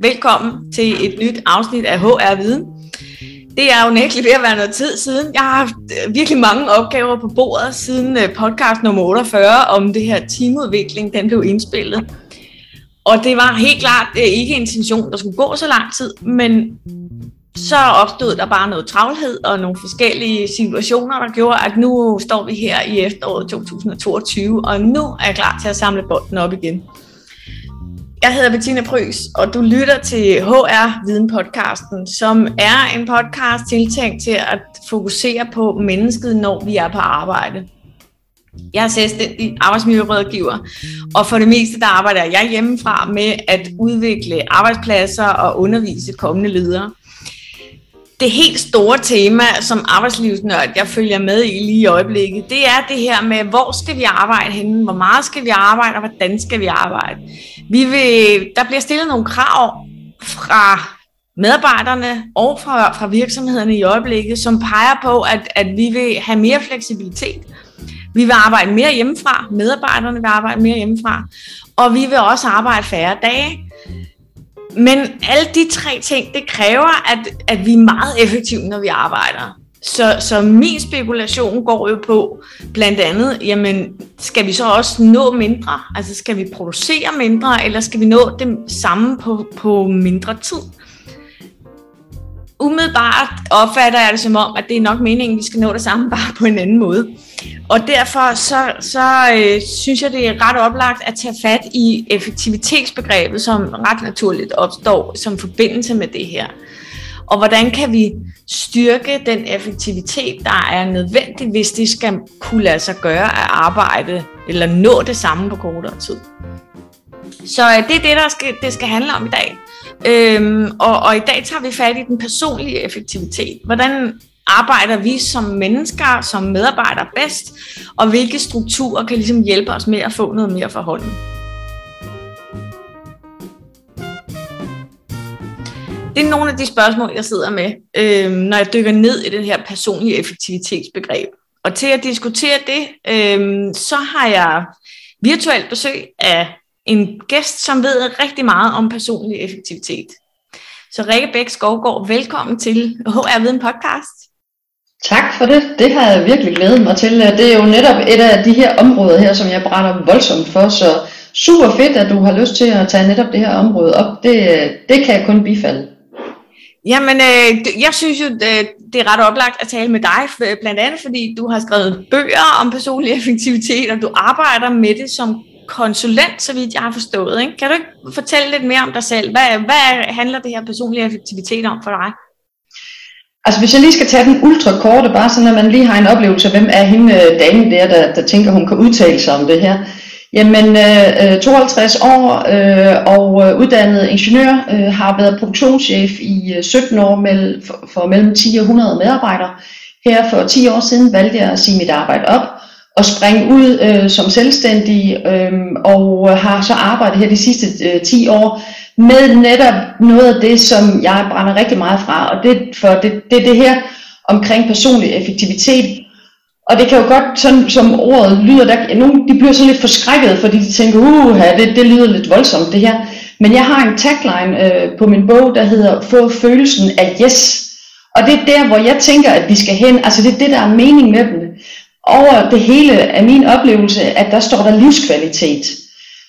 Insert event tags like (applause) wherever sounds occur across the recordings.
Velkommen til et nyt afsnit af HR Viden. Det er jo nægteligt ved at være noget tid siden. Jeg har haft øh, virkelig mange opgaver på bordet siden øh, podcast nummer 48 om det her teamudvikling, den blev indspillet. Og det var helt klart øh, ikke intention, der skulle gå så lang tid, men så opstod der bare noget travlhed og nogle forskellige situationer, der gjorde, at nu står vi her i efteråret 2022, og nu er jeg klar til at samle bolden op igen. Jeg hedder Bettina Prys, og du lytter til HR Viden podcasten, som er en podcast tiltænkt til at fokusere på mennesket, når vi er på arbejde. Jeg er selvstændig arbejdsmiljørådgiver, og for det meste der arbejder jeg hjemmefra med at udvikle arbejdspladser og undervise kommende ledere. Det helt store tema, som arbejdslivsnørd jeg følger med i lige i øjeblikket, det er det her med, hvor skal vi arbejde henne, hvor meget skal vi arbejde, og hvordan skal vi arbejde. Vi vil, der bliver stillet nogle krav fra medarbejderne og fra, fra virksomhederne i øjeblikket, som peger på, at, at vi vil have mere fleksibilitet. Vi vil arbejde mere hjemmefra, medarbejderne vil arbejde mere hjemmefra, og vi vil også arbejde færre dage. Men alle de tre ting, det kræver, at, at vi er meget effektive, når vi arbejder. Så, så min spekulation går jo på blandt andet, jamen skal vi så også nå mindre? Altså skal vi producere mindre, eller skal vi nå det samme på, på mindre tid? Umiddelbart opfatter jeg det som om, at det er nok meningen, at vi skal nå det samme bare på en anden måde. Og derfor så, så øh, synes jeg, det er ret oplagt at tage fat i effektivitetsbegrebet, som ret naturligt opstår som forbindelse med det her. Og hvordan kan vi styrke den effektivitet, der er nødvendig, hvis det skal kunne lade sig gøre at arbejde eller nå det samme på kortere tid. Så øh, det er det, der skal, det skal handle om i dag. Øhm, og, og i dag tager vi fat i den personlige effektivitet. Hvordan arbejder vi som mennesker, som medarbejdere bedst, og hvilke strukturer kan ligesom hjælpe os med at få noget mere forholdning. Det er nogle af de spørgsmål, jeg sidder med, øh, når jeg dykker ned i det her personlige effektivitetsbegreb. Og til at diskutere det, øh, så har jeg virtuelt besøg af en gæst, som ved rigtig meget om personlig effektivitet. Så Rikke Bæk Skovgaard, velkommen til HR Viden Podcast. Tak for det. Det har jeg virkelig glædet mig til. Det er jo netop et af de her områder her, som jeg brænder voldsomt for, så super fedt, at du har lyst til at tage netop det her område op. Det, det kan jeg kun bifalde. Jamen, øh, jeg synes jo, det, det er ret oplagt at tale med dig, blandt andet fordi du har skrevet bøger om personlig effektivitet, og du arbejder med det som konsulent, så vidt jeg har forstået. Ikke? Kan du ikke fortælle lidt mere om dig selv? Hvad, hvad handler det her personlig effektivitet om for dig? Altså hvis jeg lige skal tage den ultra korte, bare sådan at man lige har en oplevelse af, hvem er hende øh, dame der, der, der tænker, hun kan udtale sig om det her. Jamen, øh, øh 52 år øh, og øh, uddannet ingeniør, øh, har været produktionschef i øh, 17 år med, for, for mellem 10 og 100 medarbejdere. Her for 10 år siden valgte jeg at sige mit arbejde op og springe ud øh, som selvstændig øh, og har så arbejdet her de sidste øh, 10 år med netop noget af det, som jeg brænder rigtig meget fra, og det, for det, det det her omkring personlig effektivitet. Og det kan jo godt, sådan som ordet lyder, der, nogle de bliver så lidt forskrækket, fordi de tænker, uh, det, det lyder lidt voldsomt det her. Men jeg har en tagline øh, på min bog, der hedder, få følelsen af yes. Og det er der, hvor jeg tænker, at vi skal hen. Altså det er det, der er mening med dem. Over det hele er min oplevelse, at der står der livskvalitet.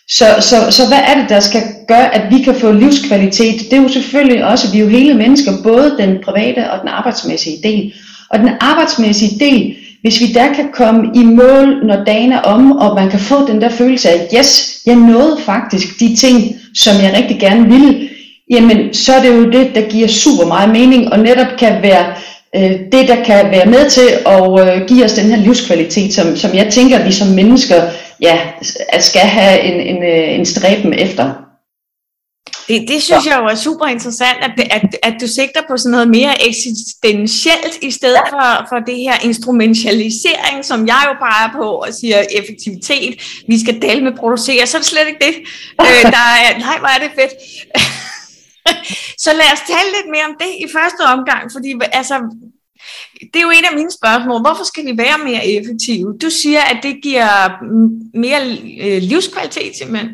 Så, så, så hvad er det, der skal gøre, at vi kan få livskvalitet? Det er jo selvfølgelig også, vi er jo hele mennesker, både den private og den arbejdsmæssige del. Og den arbejdsmæssige del, hvis vi der kan komme i mål, når dagen er om, og man kan få den der følelse af, yes, jeg nåede faktisk de ting, som jeg rigtig gerne ville, jamen så er det jo det, der giver super meget mening, og netop kan være øh, det, der kan være med til at øh, give os den her livskvalitet, som, som jeg tænker, vi som mennesker ja, skal have en, en, øh, en stræben efter. Det, det synes ja. jeg jo er super interessant, at, at, at du sigter på sådan noget mere eksistentielt, i stedet ja. for, for det her instrumentalisering, som jeg jo peger på og siger effektivitet, vi skal dele med producere, så er det slet ikke det. øh, (laughs) der er, nej, hvor er det fedt. (laughs) så lad os tale lidt mere om det i første omgang, fordi altså, det er jo en af mine spørgsmål. Hvorfor skal vi være mere effektive? Du siger, at det giver mere øh, livskvalitet simpelthen.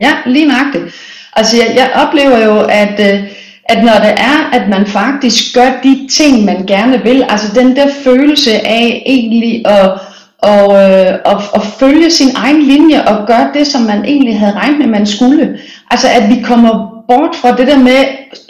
Ja, lige nøjagtigt. Altså jeg, jeg oplever jo, at, øh, at når det er, at man faktisk gør de ting, man gerne vil, altså den der følelse af egentlig at, og, øh, og, og følge sin egen linje og gøre det, som man egentlig havde regnet med, man skulle. Altså at vi kommer bort fra det der med,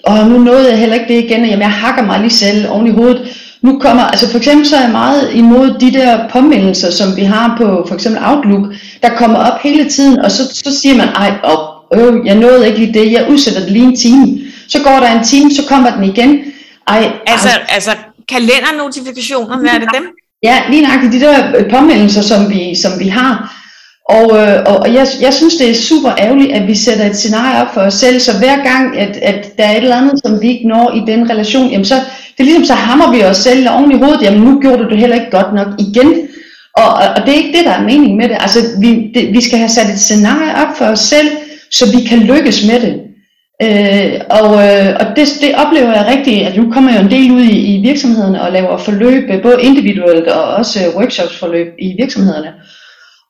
og nu nåede jeg heller ikke det igen, jamen jeg hakker mig lige selv oven i hovedet. Nu kommer, altså for eksempel så er jeg meget imod de der påmindelser, som vi har på for eksempel Outlook, der kommer op hele tiden, og så, så siger man, ej, op, øh, jeg nåede ikke lige det, jeg udsætter det lige en time. Så går der en time, så kommer den igen. Ej, altså, ej. altså kalendernotifikationer, hvad er det dem? Ja, lige nøjagtigt de der påmindelser, som vi, som vi har. Og, øh, og jeg, jeg synes, det er super ærgerligt, at vi sætter et scenarie op for os selv, så hver gang, at, at der er et eller andet, som vi ikke når i den relation, jamen så, det er ligesom, så hammer vi os selv oven i hovedet, jamen nu gjorde du det heller ikke godt nok igen. Og, og, og det er ikke det, der er meningen med det. Altså, vi, det, vi skal have sat et scenarie op for os selv, så vi kan lykkes med det. Øh, og øh, og det, det oplever jeg rigtig, at nu kommer jo en del ud i, i virksomhederne og laver forløb, både individuelt og også øh, workshopsforløb i virksomhederne.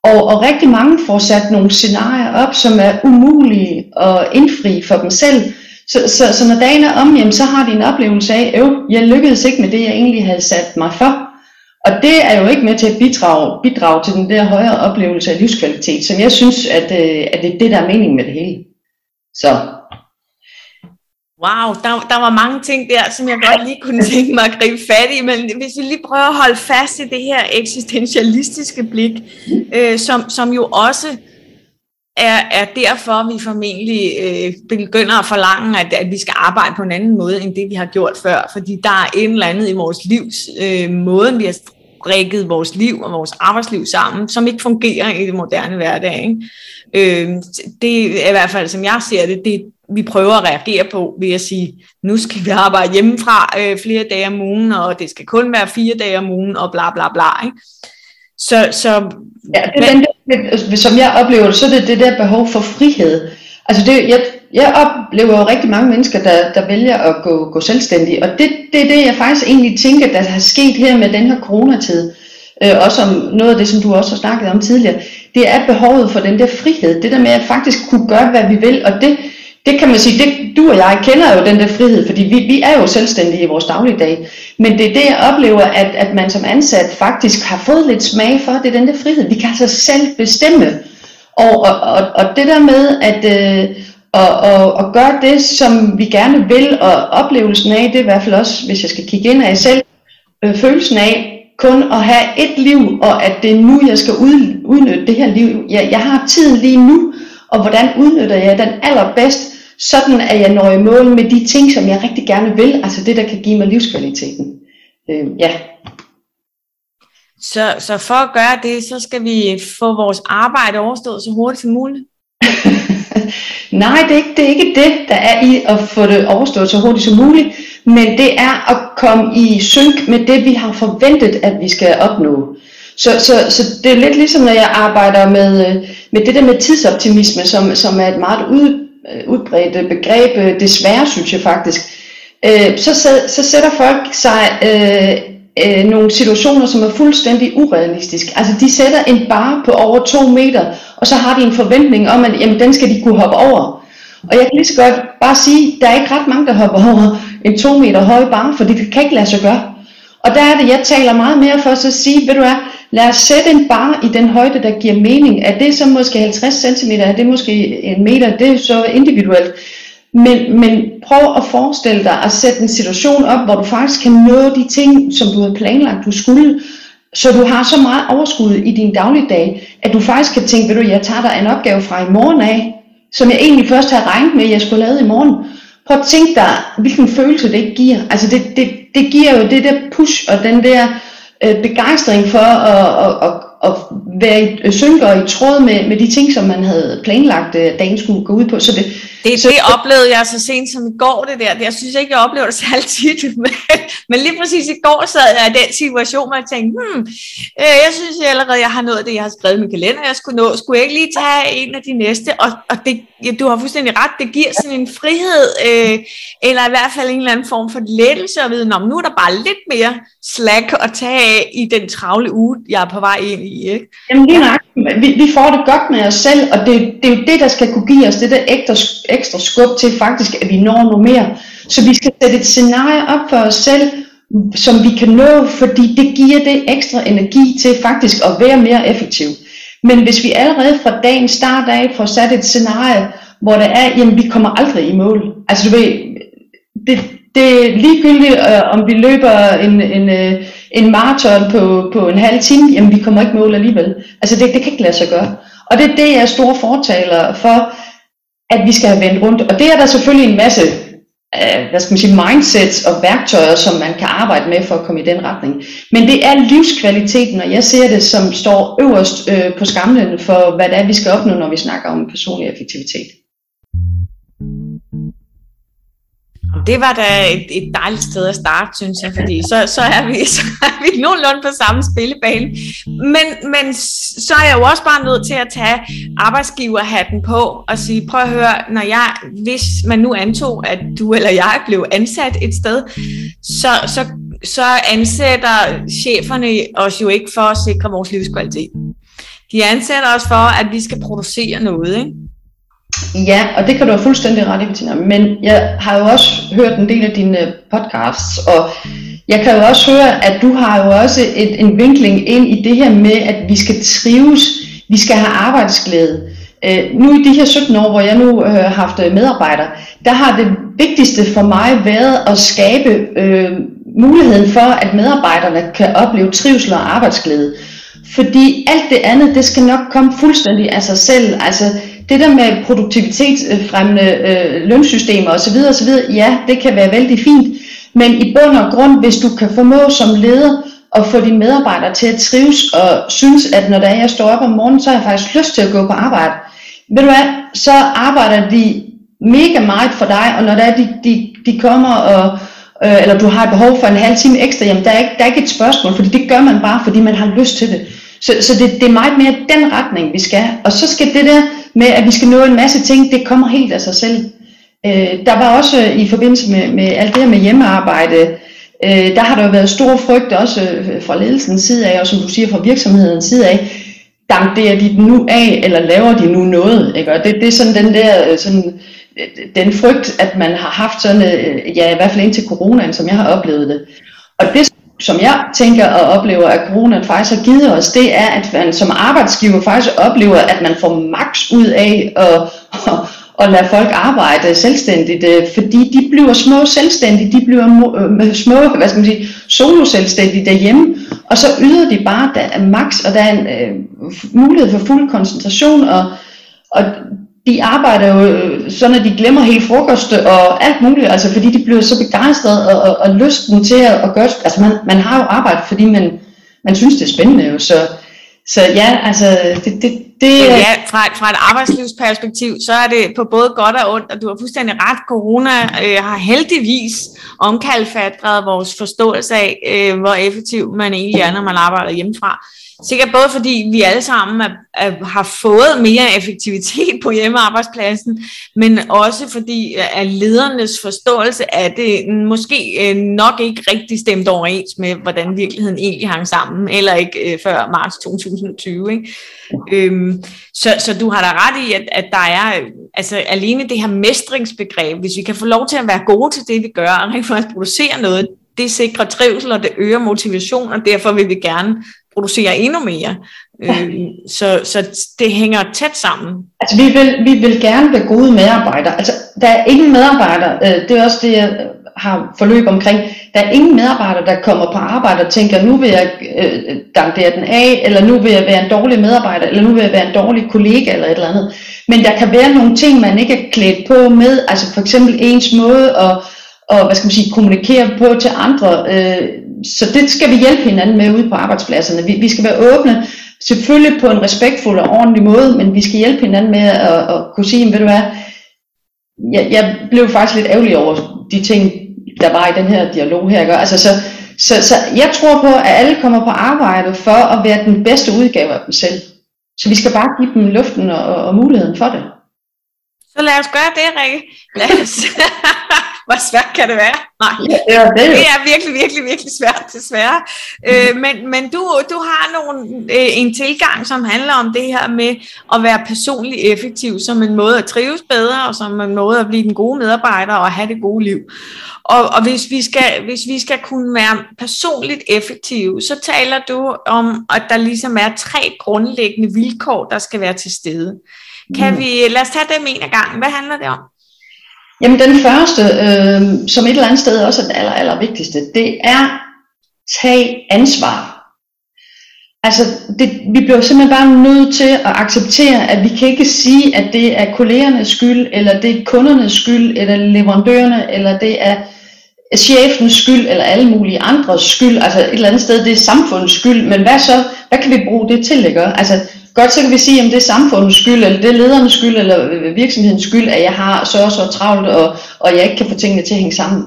Og, og rigtig mange får sat nogle scenarier op, som er umulige at indfri for dem selv. Så, så, så når dagen er om, jamen, så har de en oplevelse af, at jeg lykkedes ikke med det, jeg egentlig havde sat mig for. Og det er jo ikke med til at bidrage, bidrage til den der højere oplevelse af livskvalitet, som jeg synes, at, øh, at det er det, der er meningen med det hele. Så Wow, der, der var mange ting der, som jeg godt lige kunne tænke mig at gribe fat i, men hvis vi lige prøver at holde fast i det her eksistentialistiske blik, øh, som, som jo også er, er derfor, vi formentlig øh, begynder at forlange, at, at vi skal arbejde på en anden måde, end det vi har gjort før, fordi der er et eller andet i vores livs øh, måde, vi har strikket vores liv og vores arbejdsliv sammen, som ikke fungerer i det moderne hverdag. Ikke? Øh, det er i hvert fald, som jeg ser det, det, vi prøver at reagere på ved at sige, nu skal vi arbejde hjemmefra øh, flere dage om ugen, og det skal kun være fire dage om ugen, og bla bla bla. Ikke? Så, så, ja, det, men, det, som jeg oplever det, så er det det der behov for frihed. Altså det, jeg, jeg oplever jo rigtig mange mennesker, der, der vælger at gå, gå selvstændige, og det, det er det, jeg faktisk egentlig tænker, der har sket her med den her coronatid, øh, også om noget af det, som du også har snakket om tidligere, det er behovet for den der frihed, det der med at faktisk kunne gøre, hvad vi vil, og det, det kan man sige, det, du og jeg kender jo den der frihed, fordi vi, vi er jo selvstændige i vores dagligdag. Men det er det, jeg oplever, at, at man som ansat faktisk har fået lidt smag for, det er den der frihed. Vi kan altså selv bestemme. Og, og, og, og det der med at øh, og, og, og gøre det, som vi gerne vil, og oplevelsen af det er i hvert fald også, hvis jeg skal kigge ind af selv, øh, følelsen af kun at have et liv, og at det er nu, jeg skal ud, udnytte det her liv. Jeg, jeg har tiden lige nu, og hvordan udnytter jeg den allerbedst, sådan at jeg når i mål med de ting, som jeg rigtig gerne vil, altså det, der kan give mig livskvaliteten. Øh, ja. Så, så for at gøre det, så skal vi få vores arbejde overstået så hurtigt som muligt? (laughs) Nej, det er, ikke, det er ikke det, der er i at få det overstået så hurtigt som muligt, men det er at komme i synk med det, vi har forventet, at vi skal opnå. Så, så, så det er lidt ligesom, når jeg arbejder med, med det der med tidsoptimisme, som, som er et meget ud, øh, Øh, udbredte begreb, øh, desværre synes jeg faktisk, øh, så, så sætter folk sig øh, øh, nogle situationer, som er fuldstændig urealistiske. Altså de sætter en bar på over to meter, og så har de en forventning om, at jamen, den skal de kunne hoppe over. Og jeg kan lige så godt bare sige, der er ikke ret mange, der hopper over en to meter høj bar, for det kan ikke lade sig gøre. Og der er det, jeg taler meget mere for at sige, ved du hvad, lad os sætte en bar i den højde, der giver mening. Er det så måske 50 cm, er det måske en meter, det er så individuelt. Men, men prøv at forestille dig at sætte en situation op, hvor du faktisk kan nå de ting, som du har planlagt, du skulle, så du har så meget overskud i din dagligdag, at du faktisk kan tænke, ved du, jeg tager dig en opgave fra i morgen af, som jeg egentlig først havde regnet med, at jeg skulle lave i morgen. Prøv at tænke dig, hvilken følelse det giver. Altså det, det, det giver jo det der push og den der øh, begejstring for at, at, at, at være i synker i tråd med, med de ting, som man havde planlagt, at dagen skulle gå ud på. Så det, det, så, det oplevede jeg så sent som i går, det der. Jeg synes ikke, jeg oplever det (laughs) særlig tit, men, men lige præcis i går sad jeg i den situation, hvor jeg tænkte, hmm, øh, jeg synes jeg allerede, jeg har nået det, jeg har skrevet i min kalender, jeg skulle nå. Skulle jeg ikke lige tage en af de næste? Og, og det, ja, du har fuldstændig ret, det giver sådan en frihed, øh, eller i hvert fald en eller anden form for lettelse at vide, nu er der bare lidt mere slack at tage af i den travle uge, jeg er på vej ind i. Ikke? Jamen lige nok, vi, vi får det godt med os selv, og det, det er jo det, der skal kunne give os det der ekstra, ekstra skub til faktisk, at vi når noget mere. Så vi skal sætte et scenarie op for os selv, som vi kan nå, fordi det giver det ekstra energi til faktisk at være mere effektiv. Men hvis vi allerede fra dagen start af får sat et scenarie, hvor det er, jamen vi kommer aldrig i mål. Altså du ved, det, det er ligegyldigt, øh, om vi løber en, en, øh, en maraton på, på en halv time, jamen vi kommer ikke mål alligevel. Altså det, det kan ikke lade sig gøre. Og det er det, jeg er store fortaler for, at vi skal have vendt rundt. Og det er der selvfølgelig en masse øh, hvad skal man sige, mindsets og værktøjer, som man kan arbejde med for at komme i den retning. Men det er livskvaliteten, og jeg ser det som står øverst øh, på skamlen for, hvad det er, vi skal opnå, når vi snakker om personlig effektivitet. Det var da et, et dejligt sted at starte, synes jeg, fordi så, så, er vi, (laughs) så er vi nogenlunde på samme spillebane. Men, men så er jeg jo også bare nødt til at tage arbejdsgiverhatten på og sige, prøv at høre, når jeg, hvis man nu antog, at du eller jeg blev ansat et sted, så, så, så ansætter cheferne os jo ikke for at sikre vores livskvalitet. De ansætter os for, at vi skal producere noget, ikke? Ja, og det kan du have fuldstændig ret i, Bettina. Men jeg har jo også hørt en del af dine øh, podcasts, og jeg kan jo også høre, at du har jo også et, en vinkling ind i det her med, at vi skal trives, vi skal have arbejdsglæde. Øh, nu i de her 17 år, hvor jeg nu øh, har haft øh, medarbejdere, der har det vigtigste for mig været at skabe øh, muligheden for, at medarbejderne kan opleve trivsel og arbejdsglæde. Fordi alt det andet, det skal nok komme fuldstændig af sig selv. Altså, det der med produktivitetsfremmende øh, lønsystemer osv., osv., ja, det kan være vældig fint, men i bund og grund, hvis du kan formå som leder at få dine medarbejdere til at trives og synes, at når der er, jeg står op om morgenen, så har jeg faktisk lyst til at gå på arbejde. Ved du hvad, så arbejder de mega meget for dig, og når der er, de, de, de kommer og øh, eller du har et behov for en halv time ekstra, jamen der er, ikke, der er ikke et spørgsmål, fordi det gør man bare, fordi man har lyst til det. Så, så det, det er meget mere den retning, vi skal. Og så skal det der med, at vi skal nå en masse ting, det kommer helt af sig selv. Øh, der var også øh, i forbindelse med, med alt det her med hjemmearbejde, øh, der har der jo været stor frygt også øh, fra ledelsens side af, og som du siger fra virksomhedens side af, danderer de nu af, eller laver de nu noget? Ikke? Og det, det er sådan den der, øh, sådan, den frygt, at man har haft sådan, ja i hvert fald indtil coronaen, som jeg har oplevet det. Og det, som jeg tænker og oplever, at corona faktisk har givet os, det er, at man som arbejdsgiver faktisk oplever, at man får maks ud af at, at, (laughs) at lade folk arbejde selvstændigt, øh, fordi de bliver små selvstændige, de bliver øh, små, hvad skal man sige, solo selvstændige derhjemme, og så yder de bare der maks, og der er en øh, mulighed for fuld koncentration, og, og de arbejder jo øh, sådan, at de glemmer hele frokost og alt muligt, altså fordi de bliver så begejstrede og, og, og lysten til at, at gøre, altså man, man har jo arbejdet, fordi man, man synes det er spændende jo, så, så ja, altså det, det, det Ja, fra, fra et arbejdslivsperspektiv, så er det på både godt og ondt, og du har fuldstændig ret, corona øh, har heldigvis omkalfatret vores forståelse af, øh, hvor effektiv man egentlig er, når man arbejder hjemmefra. Sikkert både fordi vi alle sammen er, er, har fået mere effektivitet på hjemmearbejdspladsen, men også fordi øh, at ledernes forståelse af det mm, måske øh, nok ikke rigtig stemt overens med, hvordan virkeligheden egentlig hang sammen, eller ikke øh, før marts 2020. Ikke? Øhm, så, så du har da ret i, at, at der er altså alene det her mestringsbegreb, hvis vi kan få lov til at være gode til det, vi gør, og rent faktisk producere noget, det sikrer trivsel, og det øger motivation, og derfor vil vi gerne producere endnu mere. Ja. Øh, så, så det hænger tæt sammen. Altså vi vil, vi vil gerne være gode medarbejdere. Altså der er ingen medarbejdere, øh, det er også det jeg har forløb omkring, der er ingen medarbejdere, der kommer på arbejde og tænker, nu vil jeg øh, dankere den af, eller nu vil jeg være en dårlig medarbejder, eller nu vil jeg være en dårlig kollega, eller et eller andet. Men der kan være nogle ting, man ikke er klædt på med, altså for eksempel ens måde at og, hvad skal man sige, kommunikere på til andre. Øh, så det skal vi hjælpe hinanden med ude på arbejdspladserne. Vi, vi skal være åbne, selvfølgelig på en respektfuld og ordentlig måde, men vi skal hjælpe hinanden med at, at kunne sige, ved du hvad, jeg, jeg blev faktisk lidt ærgerlig over de ting, der var i den her dialog her. Ikke? Altså, så, så, så jeg tror på, at alle kommer på arbejde for at være den bedste udgave af dem selv. Så vi skal bare give dem luften og, og muligheden for det. Så lad os gøre det, Rikke. Lad os, (laughs) hvor svært kan det være? Nej, ja, det, det er virkelig, virkelig, virkelig svært, desværre. Øh, men men du, du har nogle, øh, en tilgang, som handler om det her med at være personligt effektiv, som en måde at trives bedre, og som en måde at blive den gode medarbejder og have det gode liv. Og, og hvis, vi skal, hvis vi skal kunne være personligt effektive, så taler du om, at der ligesom er tre grundlæggende vilkår, der skal være til stede. Kan mm. vi, lad os tage dem en af gangen. Hvad handler det om? Jamen den første, øh, som et eller andet sted også er den aller, aller vigtigste, det er tag ansvar. Altså, det, vi bliver simpelthen bare nødt til at acceptere, at vi kan ikke sige, at det er kollegernes skyld, eller det er kundernes skyld, eller leverandørerne, eller det er chefens skyld, eller alle mulige andres skyld. Altså et eller andet sted, det er samfundets skyld, men hvad så? Hvad kan vi bruge det til, ikke? Altså, godt så kan vi sige, om det er samfundets skyld, eller det er ledernes skyld, eller virksomhedens skyld, at jeg har så og så travlt, og, og jeg ikke kan få tingene til at hænge sammen.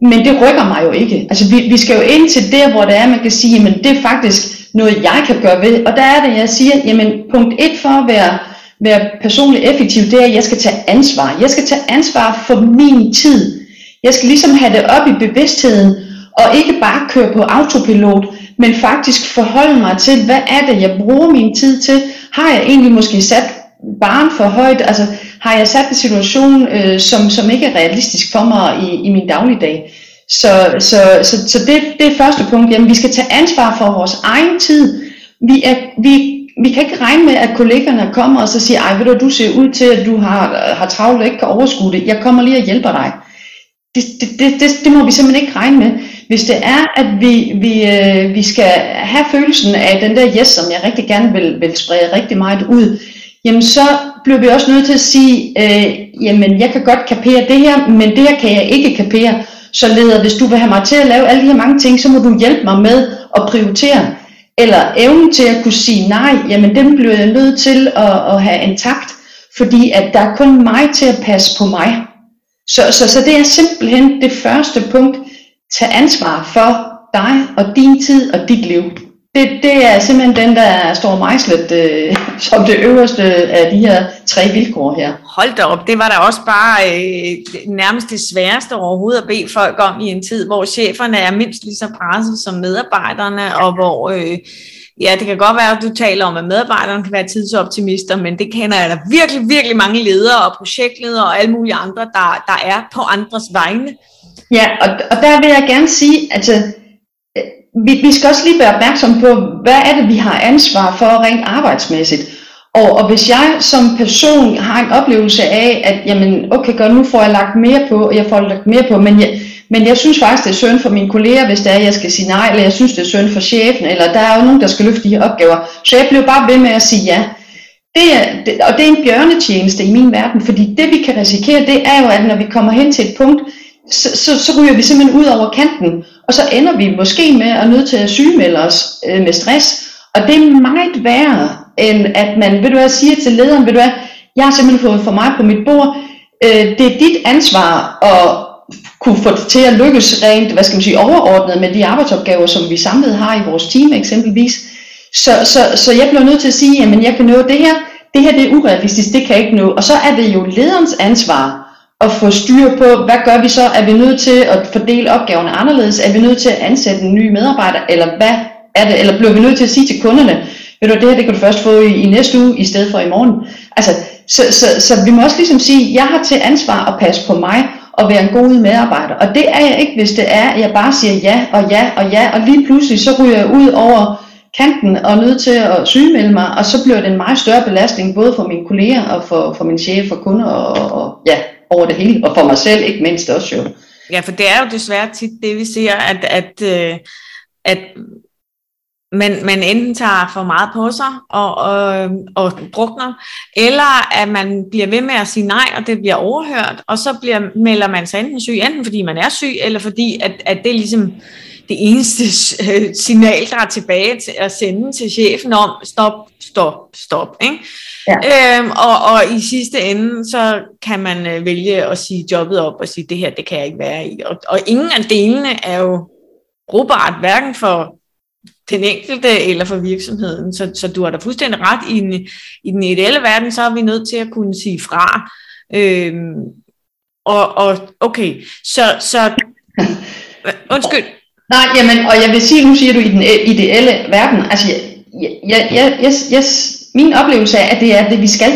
Men det rykker mig jo ikke. Altså vi, vi skal jo ind til der, hvor det er, man kan sige, men det er faktisk noget, jeg kan gøre ved. Og der er det, jeg siger, jamen punkt et for at være, være personligt effektiv, det er, at jeg skal tage ansvar. Jeg skal tage ansvar for min tid. Jeg skal ligesom have det op i bevidstheden, og ikke bare køre på autopilot, men faktisk forholde mig til, hvad er det, jeg bruger min tid til? Har jeg egentlig måske sat barn for højt? Altså, har jeg sat en situation, øh, som, som ikke er realistisk for mig i, i min dagligdag? Så, så, så, så det, det er første punkt. Jamen, vi skal tage ansvar for vores egen tid. Vi, er, vi, vi kan ikke regne med, at kollegerne kommer og så siger, ej, ved du, du ser ud til, at du har, har travlt og ikke kan overskue det. Jeg kommer lige og hjælper dig. Det, det, det, det, det må vi simpelthen ikke regne med. Hvis det er, at vi, vi, øh, vi skal have følelsen af den der yes, som jeg rigtig gerne vil, vil sprede rigtig meget ud, jamen så bliver vi også nødt til at sige, øh, jamen jeg kan godt kapere det her, men det her kan jeg ikke kapere. Så leder, hvis du vil have mig til at lave alle de her mange ting, så må du hjælpe mig med at prioritere. Eller evnen til at kunne sige nej, jamen den bliver jeg nødt til at, at have intakt, fordi at der er kun mig til at passe på mig. Så, så, så det er simpelthen det første punkt. Tag ansvar for dig og din tid og dit liv. Det, det er simpelthen den, der står mejslet øh, som det øverste af de her tre vilkår her. Hold da op, det var da også bare øh, nærmest det sværeste overhovedet at bede folk om i en tid, hvor cheferne er mindst lige så presset som medarbejderne, og hvor... Øh, Ja, det kan godt være, at du taler om, at medarbejderne kan være tidsoptimister, men det kender jeg da virkelig, virkelig mange ledere og projektledere og alle mulige andre, der, der er på andres vegne. Ja, og, og der vil jeg gerne sige, at altså, øh, vi, vi skal også lige være opmærksom på, hvad er det, vi har ansvar for rent arbejdsmæssigt. Og, og hvis jeg som person har en oplevelse af, at jamen, okay, godt, nu får jeg lagt mere på, og jeg får lagt mere på, men jeg, men jeg synes faktisk, det er synd for mine kolleger, hvis det er, at jeg skal sige nej, eller jeg synes, det er synd for chefen, eller der er jo nogen, der skal løfte de her opgaver. Så jeg blev bare ved med at sige ja. Det er, det, og det er en bjørnetjeneste i min verden, fordi det vi kan risikere, det er jo, at når vi kommer hen til et punkt, så, så, så ryger vi simpelthen ud over kanten, og så ender vi måske med at nødt til at sygemelde os øh, med stress. Og det er meget værre, end at man, ved du hvad, siger til lederen, ved du hvad, jeg har simpelthen fået for mig på mit bord, øh, det er dit ansvar at kunne få det til at lykkes rent, hvad skal man sige, overordnet med de arbejdsopgaver, som vi samlet har i vores team eksempelvis. Så, så, så jeg bliver nødt til at sige, at jeg kan nå det her, det her det er urealistisk, det kan jeg ikke nå. Og så er det jo lederens ansvar at få styr på, hvad gør vi så? Er vi nødt til at fordele opgaverne anderledes? Er vi nødt til at ansætte en ny medarbejder? Eller hvad er det? Eller bliver vi nødt til at sige til kunderne, ved du, det her det kan du først få i, i næste uge, i stedet for i morgen. Altså, så, så, så vi må også ligesom sige, jeg har til ansvar at passe på mig, og være en god medarbejder. Og det er jeg ikke, hvis det er, at jeg bare siger ja og ja og ja, og lige pludselig så ryger jeg ud over kanten og nødt til at sygemelde mig, og så bliver det en meget større belastning, både for mine kolleger og for, for min chef, og kunder og, og ja, over det hele, og for mig selv ikke mindst også jo. Ja, for det er jo desværre tit det, vi ser, at, at, øh, at man, man enten tager for meget på sig og, og, og drukner, eller at man bliver ved med at sige nej, og det bliver overhørt, og så bliver, melder man sig enten syg, enten fordi man er syg, eller fordi at, at det er ligesom det eneste øh, signal, der er tilbage til at sende til chefen om, stop, stop, stop. Ikke? Ja. Øhm, og, og i sidste ende, så kan man øh, vælge at sige jobbet op og sige, det her, det kan jeg ikke være i. Og, og ingen af delene er jo brugbart, hverken for den enkelte eller for virksomheden. Så, så du har da fuldstændig ret. I, en, I den ideelle verden, så er vi nødt til at kunne sige fra. Øhm, og, og okay, så, så (laughs) undskyld. Nej, jamen, og jeg vil sige, nu siger du i den øh, ideelle verden, altså, jeg, jeg, jeg, jeg, jeg, min oplevelse er, at det er det, vi skal.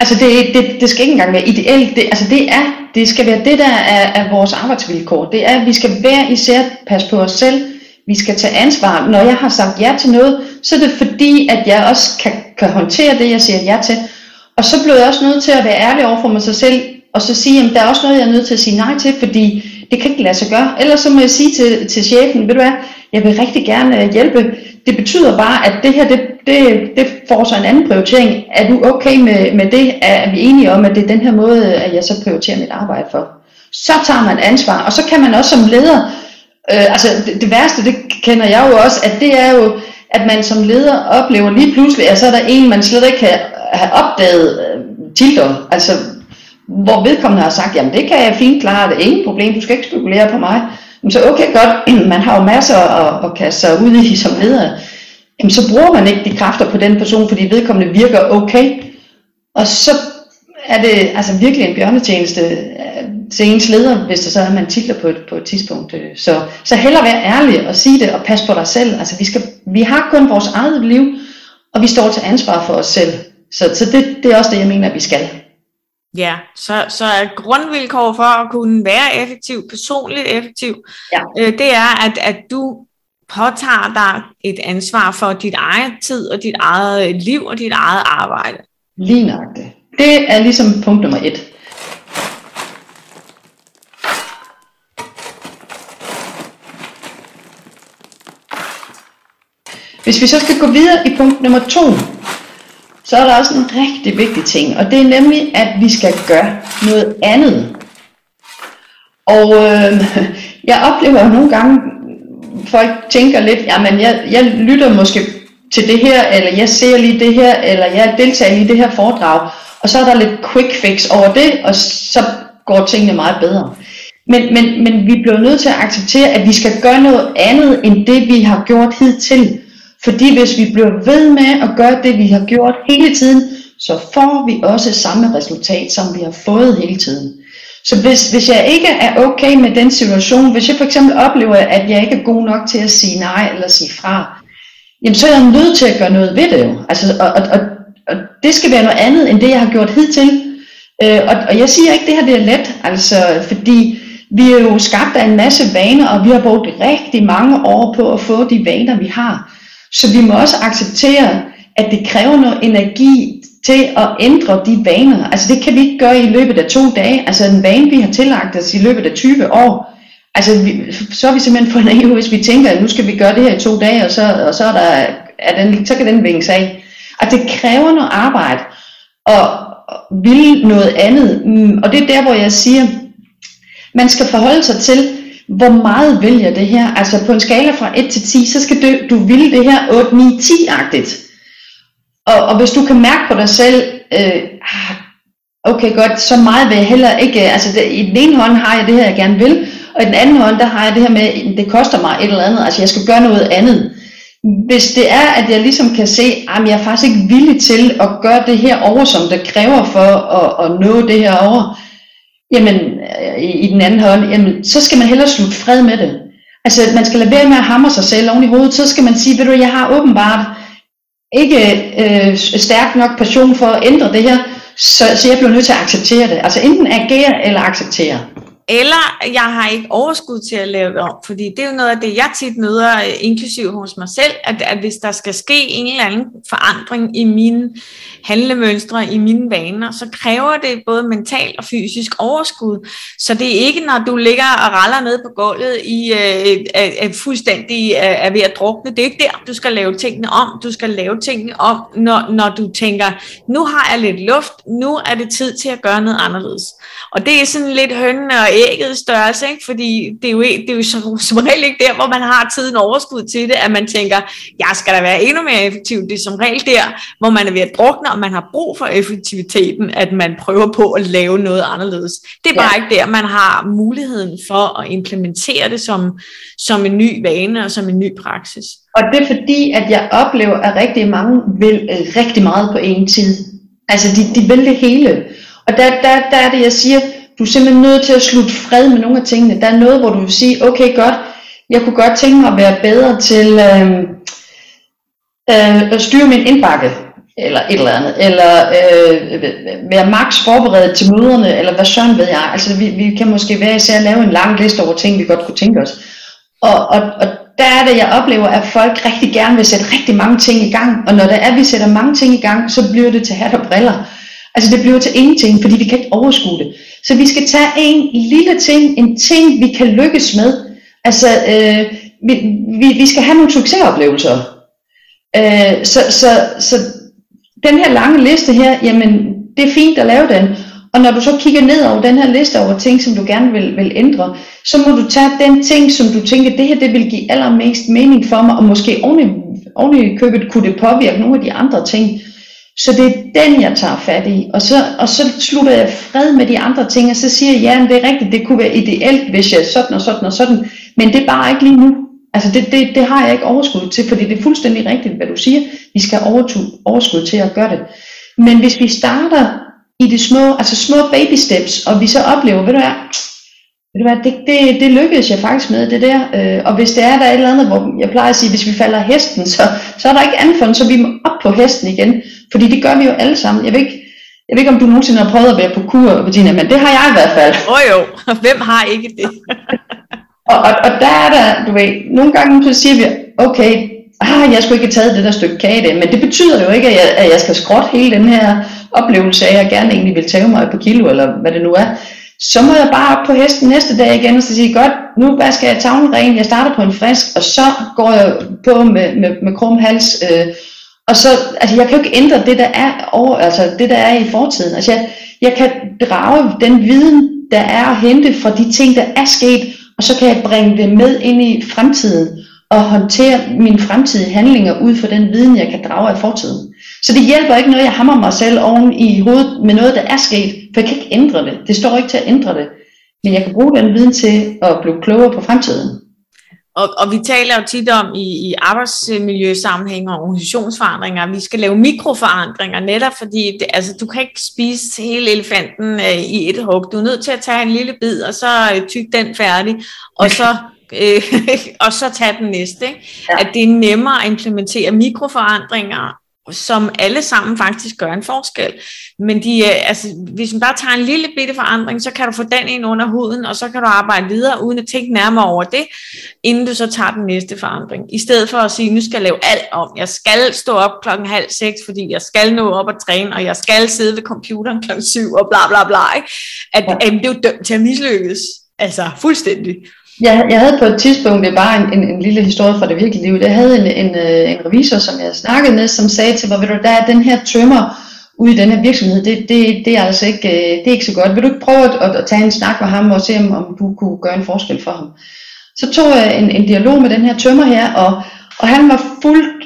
Altså, det, det, det skal ikke engang være ideelt, det, altså, det er, det skal være det, der er, er vores arbejdsvilkår. Det er, at vi skal hver især passe på os selv, vi skal tage ansvar. Når jeg har sagt ja til noget, så er det fordi, at jeg også kan, kan håndtere det, jeg siger ja til. Og så blev jeg også nødt til at være ærlig over for mig selv, og så sige, at der er også noget, jeg er nødt til at sige nej til, fordi det kan ikke lade sig gøre. Ellers så må jeg sige til, til chefen, ved du hvad, jeg vil rigtig gerne øh, hjælpe. Det betyder bare, at det her, det, det, det får så en anden prioritering. Er du okay med, med det? Er vi enige om, at det er den her måde, at jeg så prioriterer mit arbejde for? Så tager man ansvar, og så kan man også som leder, øh, altså det, det værste, det kender jeg jo også, at det er jo, at man som leder oplever lige pludselig, at så er der en, man slet ikke kan have opdaget øh, tildom. Altså hvor vedkommende har sagt, jamen det kan jeg fint klare, det er ingen problem, du skal ikke spekulere på mig. Jamen, så okay godt, (clears throat) man har jo masser at, at kaste sig ud i (laughs) som leder. Jamen, så bruger man ikke de kræfter på den person, fordi vedkommende virker okay. Og så er det altså virkelig en bjørnetjeneste øh, til ens leder, hvis det så er, man titler på et, på et tidspunkt. Øh. Så, så hellere være ærlig og sige det og pas på dig selv. Altså, vi, skal, vi har kun vores eget liv, og vi står til ansvar for os selv. Så, så det, det er også det, jeg mener, at vi skal. Ja, så, så er grundvilkår for at kunne være effektiv, personligt effektiv, ja. øh, det er, at, at du påtager dig et ansvar for dit eget tid og dit eget liv og dit eget arbejde. Lige nok det. Det er ligesom punkt nummer et. Hvis vi så skal gå videre i punkt nummer to, så er der også en rigtig vigtig ting, og det er nemlig, at vi skal gøre noget andet. Og øh, (laughs) jeg oplever nogle gange, folk tænker lidt, jamen jeg, jeg lytter måske til det her, eller jeg ser lige det her, eller jeg deltager i det her foredrag, og så er der lidt quick fix over det, og så går tingene meget bedre. Men, men, men vi bliver nødt til at acceptere, at vi skal gøre noget andet, end det vi har gjort hidtil. Fordi hvis vi bliver ved med at gøre det, vi har gjort hele tiden, så får vi også samme resultat, som vi har fået hele tiden. Så hvis, hvis jeg ikke er okay med den situation, hvis jeg for eksempel oplever, at jeg ikke er god nok til at sige nej eller sige fra, jamen så er jeg nødt til at gøre noget ved det jo. Altså, og, og, og, og det skal være noget andet, end det jeg har gjort hidtil. Øh, og, og jeg siger ikke, at det her det er let, altså, fordi vi er jo skabt af en masse vaner, og vi har brugt rigtig mange år på at få de vaner, vi har. Så vi må også acceptere, at det kræver noget energi til at ændre de vaner. Altså det kan vi ikke gøre i løbet af to dage. Altså en vane, vi har tillagt os i løbet af 20 år. Altså vi, så er vi simpelthen for naive, hvis vi tænker, at nu skal vi gøre det her i to dage, og så, og så, er der, er den, så kan den vinges af. Og det kræver noget arbejde, og vil noget andet. Mm, og det er der, hvor jeg siger, man skal forholde sig til, hvor meget vil jeg det her? Altså på en skala fra 1 til 10, så skal du, du ville det her 8, 9, 10-agtigt. Og, og hvis du kan mærke på dig selv, øh, ah, okay godt, så meget vil jeg heller ikke, øh, altså det, i den ene hånd har jeg det her, jeg gerne vil, og i den anden hånd, der har jeg det her med, det koster mig et eller andet, altså jeg skal gøre noget andet. Hvis det er, at jeg ligesom kan se, at jeg er faktisk ikke villig til at gøre det her over, som det kræver for at, at nå det her over, jamen, øh, i, i den anden hånd, jamen, så skal man hellere slutte fred med det. Altså, man skal lade være med at hamre sig selv oven i hovedet, så skal man sige, ved du, jeg har åbenbart ikke øh, stærk nok passion for at ændre det her, så, så jeg bliver nødt til at acceptere det. Altså enten agere eller acceptere. Eller jeg har ikke overskud til at lave det om, fordi det er jo noget af det, jeg tit møder, øh, inklusiv hos mig selv, at, at hvis der skal ske en eller anden forandring i mine handlemønstre, i mine vaner, så kræver det både mental og fysisk overskud. Så det er ikke, når du ligger og raller ned på gulvet i øh, er, fuldstændig er, er ved at drukne. Det er ikke der, du skal lave tingene om. Du skal lave tingene om, når, når du tænker, nu har jeg lidt luft, nu er det tid til at gøre noget anderledes. Og det er sådan lidt hønne og ægget størrelse, ikke? fordi det er jo, det er jo (laughs) som, regel ikke der, hvor man har tiden overskud til det, at man tænker, jeg skal da være endnu mere effektiv. Det er som regel der, hvor man er ved at drukne, og man har brug for effektiviteten, at man prøver på at lave noget anderledes. Det er bare ja. ikke der, man har muligheden for at implementere det som, som en ny vane og som en ny praksis. Og det er fordi, at jeg oplever, at rigtig mange vil øh, rigtig meget på en tid. Altså de, de vil det hele. Og der, der, der er det, jeg siger, du er simpelthen nødt til at slutte fred med nogle af tingene. Der er noget, hvor du vil sige, okay godt, jeg kunne godt tænke mig at være bedre til øh, øh, at styre min indbakke, eller et eller andet, eller øh, være max forberedt til møderne, eller hvad søren ved jeg. Altså vi, vi kan måske være især lave en lang liste over ting, vi godt kunne tænke os. Og, og, og der er det, jeg oplever, at folk rigtig gerne vil sætte rigtig mange ting i gang, og når der er, vi sætter mange ting i gang, så bliver det til hat og briller. Altså det bliver til ingenting, fordi vi kan ikke overskue det. Så vi skal tage en lille ting, en ting, vi kan lykkes med. Altså, øh, vi, vi, vi skal have nogle succesoplevelser. Øh, så, så, så den her lange liste her, jamen det er fint at lave den. Og når du så kigger ned over den her liste over ting, som du gerne vil, vil ændre, så må du tage den ting, som du tænker, det her det vil give allermest mening for mig, og måske oven i, oven i købet kunne det påvirke nogle af de andre ting. Så det er den, jeg tager fat i. Og så, og så slutter jeg fred med de andre ting, og så siger jeg, ja, det er rigtigt, det kunne være ideelt, hvis jeg sådan og sådan og sådan, men det er bare ikke lige nu. Altså det, det, det har jeg ikke overskud til, fordi det er fuldstændig rigtigt, hvad du siger. Vi skal have overskud til at gøre det. Men hvis vi starter i de små, altså små baby steps, og vi så oplever, ved du hvad, ved du hvad det, det, det lykkedes jeg faktisk med, det der. Øh, og hvis det er der er et eller andet, hvor jeg plejer at sige, hvis vi falder hesten, så, så er der ikke andet for end, så vi må op på hesten igen. Fordi det gør vi jo alle sammen. Jeg ved ikke, jeg ved ikke, om du nogensinde har prøvet at være på kur, Bettina, men det har jeg i hvert fald. Åh oh, jo, hvem har ikke det? og, og, og der er der, du ved, nogle gange så siger vi, okay, ah, jeg skulle ikke have taget det der stykke kage det, men det betyder jo ikke, at jeg, at jeg skal skråtte hele den her oplevelse af, at jeg gerne egentlig vil tage mig på kilo, eller hvad det nu er. Så må jeg bare op på hesten næste dag igen, og så sige, godt, nu vasker jeg tavlen ren, jeg starter på en frisk, og så går jeg på med, med, med krum hals, øh, og så, altså jeg kan jo ikke ændre det, der er over, altså det, der er i fortiden. Altså jeg, jeg kan drage den viden, der er at hente fra de ting, der er sket, og så kan jeg bringe det med ind i fremtiden, og håndtere mine fremtidige handlinger ud fra den viden, jeg kan drage af fortiden. Så det hjælper ikke noget, jeg hammer mig selv oven i hovedet med noget, der er sket, for jeg kan ikke ændre det. Det står ikke til at ændre det. Men jeg kan bruge den viden til at blive klogere på fremtiden. Og, og vi taler jo tit om i, i arbejdsmiljøsammenhæng og organisationsforandringer, at vi skal lave mikroforandringer, netop fordi det, altså, du kan ikke spise hele elefanten øh, i et hug. Du er nødt til at tage en lille bid, og så øh, tyk den færdig, og så, (laughs) øh, (laughs) og så tage den næste. Ikke? Ja. At det er nemmere at implementere mikroforandringer, som alle sammen faktisk gør en forskel. Men de, altså, hvis man bare tager en lille bitte forandring, så kan du få den ind under huden, og så kan du arbejde videre, uden at tænke nærmere over det, inden du så tager den næste forandring. I stedet for at sige, nu skal jeg lave alt om. Jeg skal stå op klokken halv seks, fordi jeg skal nå op og træne, og jeg skal sidde ved computeren klokken syv, og bla bla bla. Ikke? At, ja. at det er jo dømt til at mislykkes. Altså, fuldstændig. Jeg, jeg havde på et tidspunkt, det er bare en, en, en lille historie fra det virkelige liv, jeg havde en, en, øh, en revisor, som jeg snakkede med, som sagde til mig, ved du, der er den her tømmer ude i den her virksomhed, det, det, det er altså ikke, øh, det er ikke så godt. Vil du ikke prøve at, at tage en snak med ham og se, om, om du kunne gøre en forskel for ham? Så tog jeg en, en dialog med den her tømmer her, og, og han var fuldt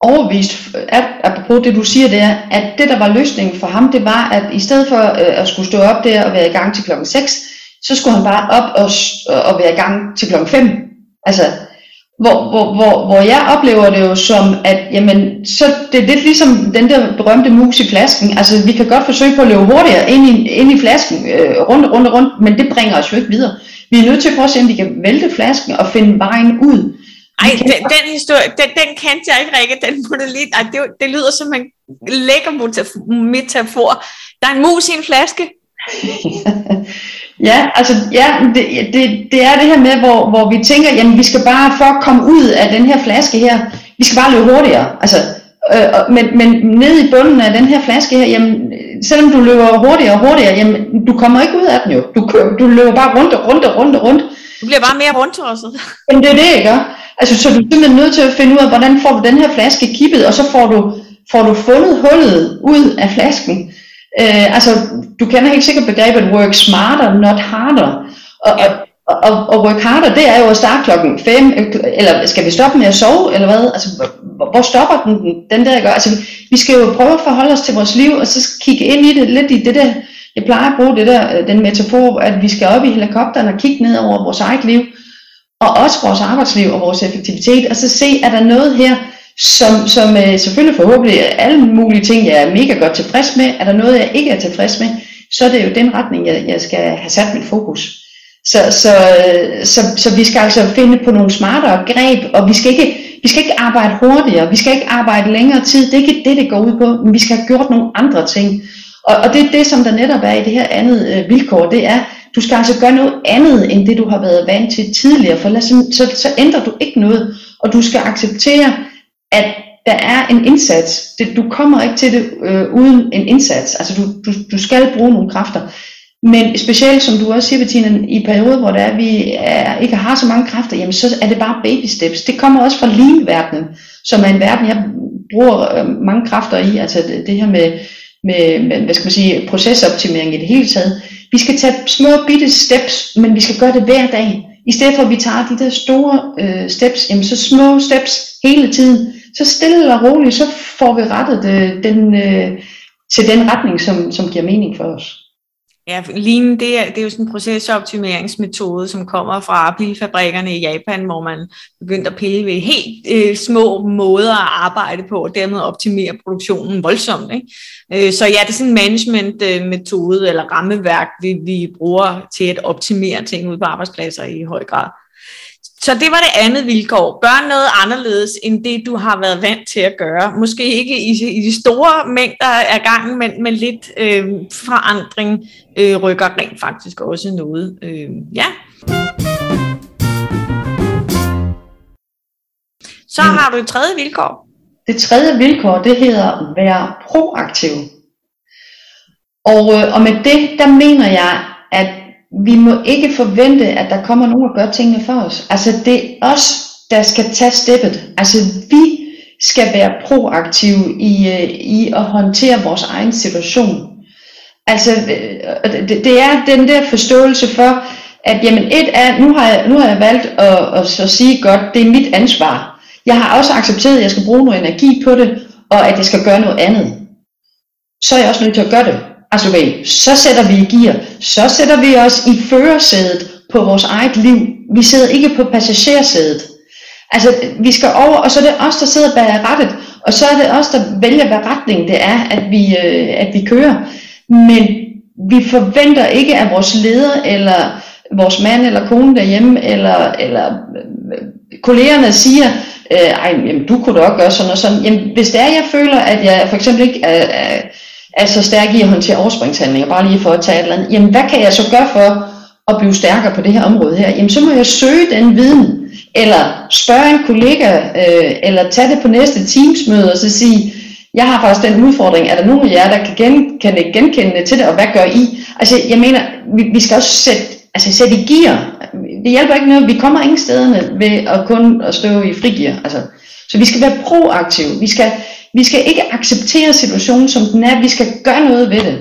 overvist, at, apropos det du siger der, at det der var løsningen for ham, det var, at i stedet for øh, at skulle stå op der og være i gang til klokken 6, så skulle han bare op og, og være i gang til klokken 5. Altså, hvor, hvor, hvor, hvor jeg oplever det jo som, at jamen, så det er lidt ligesom den der berømte mus i flasken. Altså, vi kan godt forsøge på at løbe hurtigere ind i, ind i flasken, øh, rundt og rundt og rundt, men det bringer os jo ikke videre. Vi er nødt til at prøve at se, om vi kan vælte flasken og finde vejen ud. Ej, den, den historie, den, den kendte jeg ikke, Rikke, den modelit. Ej, det, det lyder som en lækker metafor. Der er en mus i en flaske. (laughs) Ja, altså ja, det, det, det er det her med, hvor, hvor vi tænker, jamen vi skal bare for at komme ud af den her flaske her, vi skal bare løbe hurtigere. Altså, øh, men, men nede i bunden af den her flaske her, jamen, selvom du løber hurtigere og hurtigere, jamen, du kommer ikke ud af den jo. Du, du løber bare rundt og rundt og rundt og rundt. Du bliver bare mere rundt også. (laughs) Jamen det er det, ikke? Altså, så du er simpelthen nødt til at finde ud af, hvordan får du den her flaske kippet, og så får du, får du fundet hullet ud af flasken. Øh, altså, du kender helt sikkert begrebet work smarter, not harder. Og, og, og, og work harder, det er jo at starte klokken 5, eller skal vi stoppe med at sove, eller hvad? Altså, hvor, hvor stopper den, den der gør? Altså, vi skal jo prøve at forholde os til vores liv, og så kigge ind i det, lidt i det der, jeg plejer at bruge det der, den metafor, at vi skal op i helikopteren og kigge ned over vores eget liv, og også vores arbejdsliv og vores effektivitet, og så se, er der noget her, som, som øh, selvfølgelig forhåbentlig alle mulige ting, jeg er mega godt tilfreds med, er der noget, jeg ikke er tilfreds med, så er det jo den retning, jeg, jeg skal have sat mit fokus. Så, så, øh, så, så vi skal altså finde på nogle smartere greb, og vi skal ikke, vi skal ikke arbejde hurtigere, vi skal ikke arbejde længere tid, det er ikke det, det går ud på, men vi skal have gjort nogle andre ting. Og, og det er det, som der netop er i det her andet øh, vilkår, det er, du skal altså gøre noget andet, end det du har været vant til tidligere, for lad, så, så, så ændrer du ikke noget, og du skal acceptere, at der er en indsats. Det, du kommer ikke til det øh, uden en indsats. Altså du, du, du skal bruge nogle kræfter. Men specielt, som du også siger, Bettina, i perioder, hvor der er, vi er, ikke har så mange kræfter, jamen så er det bare baby steps. Det kommer også fra lean-verdenen, som er en verden, jeg bruger øh, mange kræfter i. Altså det, det her med, med, med, hvad skal man sige, procesoptimering i det hele taget. Vi skal tage små bitte steps, men vi skal gøre det hver dag. I stedet for at vi tager de der store øh, steps, jamen så små steps hele tiden, så stille og roligt, så får vi rettet det, den, øh, til den retning, som, som giver mening for os. Ja, Lean, det er, det er jo sådan en procesoptimeringsmetode, som kommer fra bilfabrikkerne i Japan, hvor man begyndte at pille ved helt øh, små måder at arbejde på, og dermed optimere produktionen voldsomt. Ikke? Øh, så ja, det er sådan en management-metode eller rammeværk, vi, vi bruger til at optimere ting ude på arbejdspladser i høj grad. Så det var det andet vilkår. Gør noget anderledes end det, du har været vant til at gøre. Måske ikke i, i de store mængder af gangen, men, men lidt øh, forandring øh, rykker rent faktisk også noget. Øh, ja. Så mm. har du et tredje vilkår. Det tredje vilkår, det hedder være proaktiv. Og, øh, og med det, der mener jeg, at vi må ikke forvente, at der kommer nogen og gør tingene for os. Altså det er os, der skal tage steppet. Altså vi skal være proaktive i, øh, i at håndtere vores egen situation. Altså øh, det, det er den der forståelse for, at jamen et er, nu har jeg, nu har jeg valgt at, at, så sige godt, det er mit ansvar. Jeg har også accepteret, at jeg skal bruge noget energi på det, og at jeg skal gøre noget andet. Så er jeg også nødt til at gøre det. Altså okay, så sætter vi i gear, så sætter vi os i førersædet på vores eget liv. Vi sidder ikke på passagersædet. Altså vi skal over, og så er det os, der sidder bag rattet, og så er det os, der vælger, hvad retning det er, at vi, øh, at vi kører. Men vi forventer ikke, at vores leder, eller vores mand eller kone derhjemme, eller, eller øh, kollegerne siger, øh, ej, jamen, du kunne da også gøre sådan og sådan. Jamen, hvis det er, jeg føler, at jeg for eksempel ikke er, er er så stærk i at håndtere overspringshandlinger, bare lige for at tage et eller andet, jamen hvad kan jeg så gøre for at blive stærkere på det her område her? Jamen så må jeg søge den viden, eller spørge en kollega, øh, eller tage det på næste teamsmøde og så sige, jeg har faktisk den udfordring, er der nogen af jer, der kan, gen, kan genkende til det, og hvad gør I? Altså jeg mener, vi, vi skal også sætte, altså, sætte i gear. Det hjælper ikke noget, vi kommer ingen stederne ved at kun at stå i frigear. Altså, så vi skal være proaktive. Vi skal, vi skal ikke acceptere situationen, som den er. Vi skal gøre noget ved det.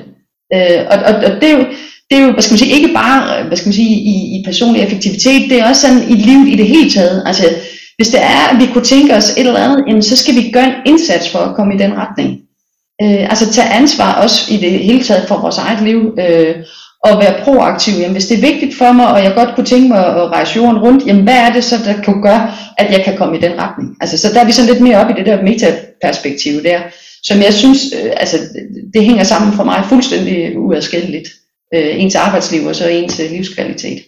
Øh, og, og, og det er jo, det er jo, hvad skal man sige, ikke bare hvad skal man sige, i, i personlig effektivitet, det er også sådan i livet i det hele taget. Altså, hvis det er, at vi kunne tænke os et eller andet, jamen, så skal vi gøre en indsats for at komme i den retning. Øh, altså tage ansvar også i det hele taget for vores eget liv. Øh, og være proaktiv. Jamen, hvis det er vigtigt for mig, og jeg godt kunne tænke mig at rejse jorden rundt, jamen hvad er det så, der kan gøre, at jeg kan komme i den retning? Altså, så der er vi sådan lidt mere op i det der metaperspektiv der, som jeg synes, øh, altså, det hænger sammen for mig fuldstændig uadskilleligt. Øh, ens arbejdsliv og så ens øh, livskvalitet.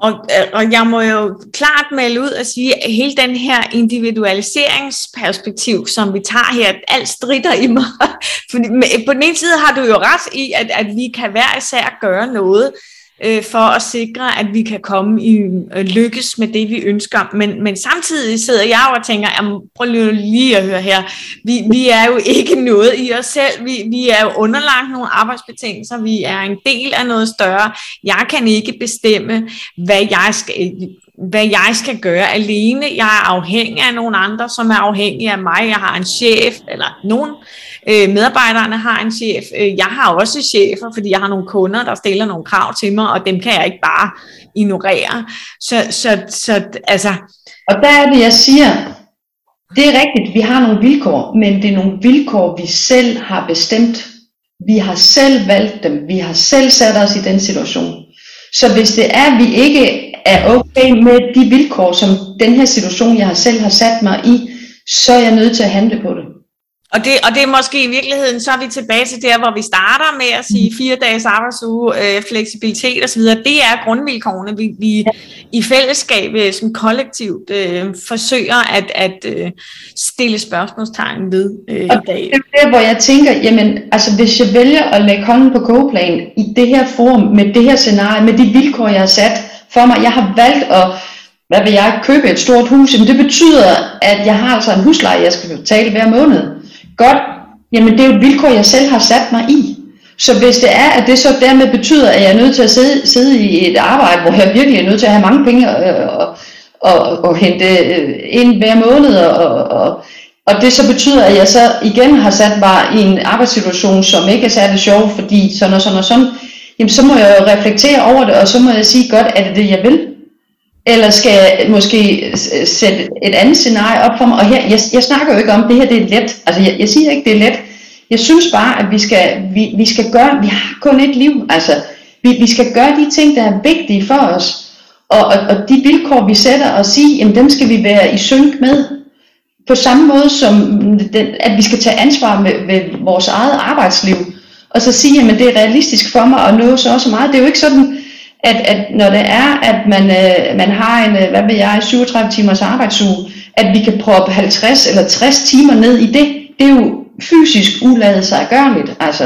Og, øh, og jeg må jo klart melde ud og sige, at hele den her individualiseringsperspektiv, som vi tager her, alt strider i mig. (laughs) Fordi på den ene side har du jo ret i, at, at vi kan hver især gøre noget, øh, for at sikre, at vi kan komme i øh, lykkes med det, vi ønsker. Men, men samtidig sidder jeg og tænker, jamen, prøv lige at høre her, vi, vi er jo ikke (laughs) noget i os selv, vi, vi er jo underlagt nogle arbejdsbetingelser, vi er en del af noget større. Jeg kan ikke bestemme, hvad jeg skal hvad jeg skal gøre alene. Jeg er afhængig af nogle andre, som er afhængige af mig. Jeg har en chef, eller nogen øh, medarbejderne har en chef. Øh, jeg har også chefer, fordi jeg har nogle kunder, der stiller nogle krav til mig, og dem kan jeg ikke bare ignorere. Så, så, så altså... Og der er det, jeg siger, det er rigtigt, vi har nogle vilkår, men det er nogle vilkår, vi selv har bestemt. Vi har selv valgt dem. Vi har selv sat os i den situation. Så hvis det er, at vi ikke er okay med de vilkår, som den her situation, jeg selv har sat mig i, så er jeg nødt til at handle på det. Og det, og det er måske i virkeligheden, så er vi tilbage til der, hvor vi starter med at sige fire dages arbejdsuge, øh, fleksibilitet osv. Det er grundvilkårene, vi, vi i fællesskab øh, som kollektivt øh, forsøger at, at øh, stille spørgsmålstegn ved øh, i dag. Det er der, hvor jeg tænker, jamen, altså hvis jeg vælger at lægge hånden på kogeplan i det her forum, med det her scenarie, med de vilkår, jeg har sat for mig, jeg har valgt at hvad vil jeg, købe et stort hus, jamen det betyder, at jeg har altså en husleje, jeg skal betale hver måned. Godt, jamen det er jo et vilkår, jeg selv har sat mig i. Så hvis det er, at det så dermed betyder, at jeg er nødt til at sidde, sidde i et arbejde, hvor jeg virkelig er nødt til at have mange penge og, øh, og, og, og hente øh, ind hver måned, og, og, og det så betyder, at jeg så igen har sat mig i en arbejdssituation, som ikke er særlig sjov, fordi sådan og sådan og sådan, jamen så må jeg jo reflektere over det, og så må jeg sige, godt, er det det, jeg vil? Eller skal jeg måske sætte et andet scenarie op for mig? Og her, jeg, jeg snakker jo ikke om, at det her det er let. Altså, jeg, jeg siger ikke, det er let. Jeg synes bare, at vi skal, vi, vi skal gøre, vi har kun et liv. Altså, vi, vi skal gøre de ting, der er vigtige for os. Og, og, og de vilkår, vi sætter og sige, jamen dem skal vi være i synk med. På samme måde som, den, at vi skal tage ansvar med, med vores eget arbejdsliv. Og så sige, at det er realistisk for mig at nå så også meget. Det er jo ikke sådan, at, at når det er, at man, øh, man har en, øh, hvad ved jeg, 37 timers arbejdsuge, at vi kan proppe 50 eller 60 timer ned i det, det er jo fysisk uladet sig gørligt. Altså,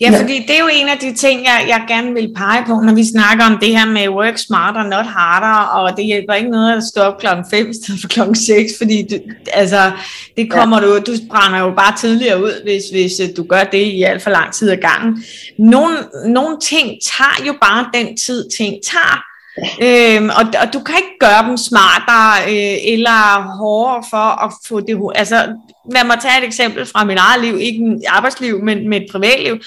Ja, fordi det er jo en af de ting, jeg, jeg gerne vil pege på, når vi snakker om det her med work smarter, not harder, og det hjælper ikke noget at stå op klokken 5 stedet for klokken 6, fordi du, altså, det kommer ja. du, du brænder jo bare tidligere ud, hvis, hvis øh, du gør det i alt for lang tid ad gangen. Nogle, nogle ting tager jo bare den tid, ting tager. Øhm, og, og du kan ikke gøre dem smartere øh, eller hårdere for at få det altså lad mig tage et eksempel fra mit eget liv, ikke mit arbejdsliv, men med et privatliv.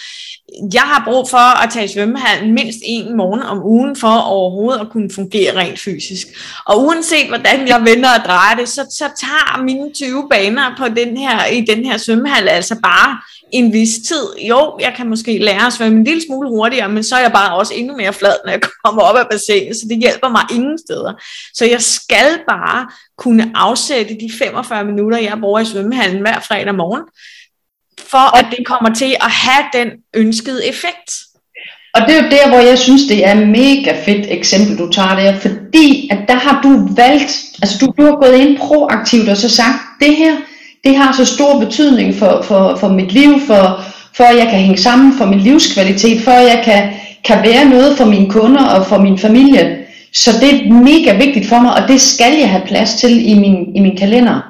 Jeg har brug for at tage i svømmehallen mindst en morgen om ugen for overhovedet at kunne fungere rent fysisk. Og uanset hvordan jeg vender og drejer det, så, så tager mine 20 baner på den her, i den her svømmehal altså bare en vis tid. Jo, jeg kan måske lære at svømme en lille smule hurtigere, men så er jeg bare også endnu mere flad, når jeg (laughs) kommer op af bassinet, så det hjælper mig ingen steder. Så jeg skal bare kunne afsætte de 45 minutter, jeg bruger i svømmehallen hver fredag morgen, for at det kommer til at have den ønskede effekt. Og det er jo der, hvor jeg synes, det er mega fedt eksempel, du tager der, fordi at der har du valgt, altså du, du har gået ind proaktivt og så sagt, det her, det har så stor betydning for, for, for mit liv, for, for at jeg kan hænge sammen, for min livskvalitet, for at jeg kan, kan være noget for mine kunder og for min familie. Så det er mega vigtigt for mig, og det skal jeg have plads til i min, i min kalender.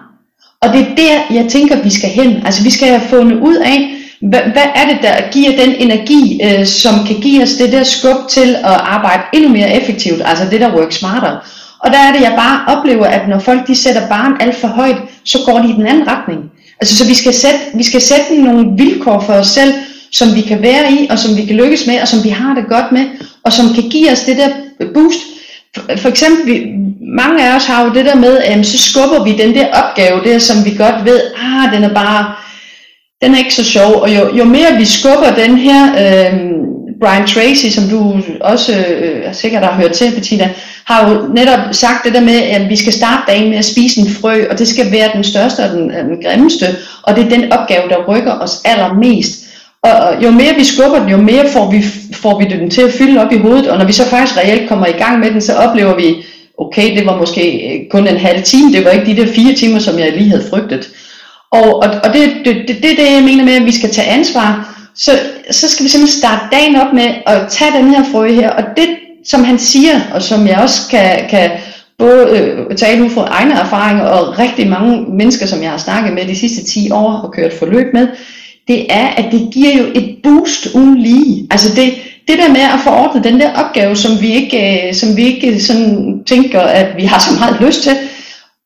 Og det er der, jeg tænker, vi skal hen. Altså vi skal have fundet ud af, hvad, hvad er det, der giver den energi, øh, som kan give os det der skub til at arbejde endnu mere effektivt, altså det der work smarter. Og der er det, jeg bare oplever, at når folk de sætter barn alt for højt, så går de i den anden retning. Altså så vi skal, sætte, vi skal sætte nogle vilkår for os selv, som vi kan være i, og som vi kan lykkes med, og som vi har det godt med, og som kan give os det der boost. For, for eksempel, vi, mange af os har jo det der med, at så skubber vi den der opgave der, som vi godt ved, ah, den er bare, den er ikke så sjov, og jo, jo mere vi skubber den her, øh, Brian Tracy, som du også øh, sikkert har hørt til, Bettina, har jo netop sagt det der med, at vi skal starte dagen med at spise en frø, og det skal være den største og den, øh, den grimmeste, og det er den opgave, der rykker os allermest. Og jo mere vi skubber den, jo mere får vi, får vi den til at fylde op i hovedet, og når vi så faktisk reelt kommer i gang med den, så oplever vi, okay, det var måske øh, kun en halv time, det var ikke de der fire timer, som jeg lige havde frygtet. Og, og, og det er det, det, det, det, jeg mener med, at vi skal tage ansvar, så, så skal vi simpelthen starte dagen op med at tage den her frø her, og det, som han siger, og som jeg også kan, kan både øh, tale ud fra egne erfaringer, og rigtig mange mennesker, som jeg har snakket med de sidste 10 år og kørt forløb med, det er, at det giver jo et boost uden lige. Altså det, det der med at få ordnet den der opgave, som vi ikke, øh, som vi ikke sådan tænker, at vi har så meget lyst til,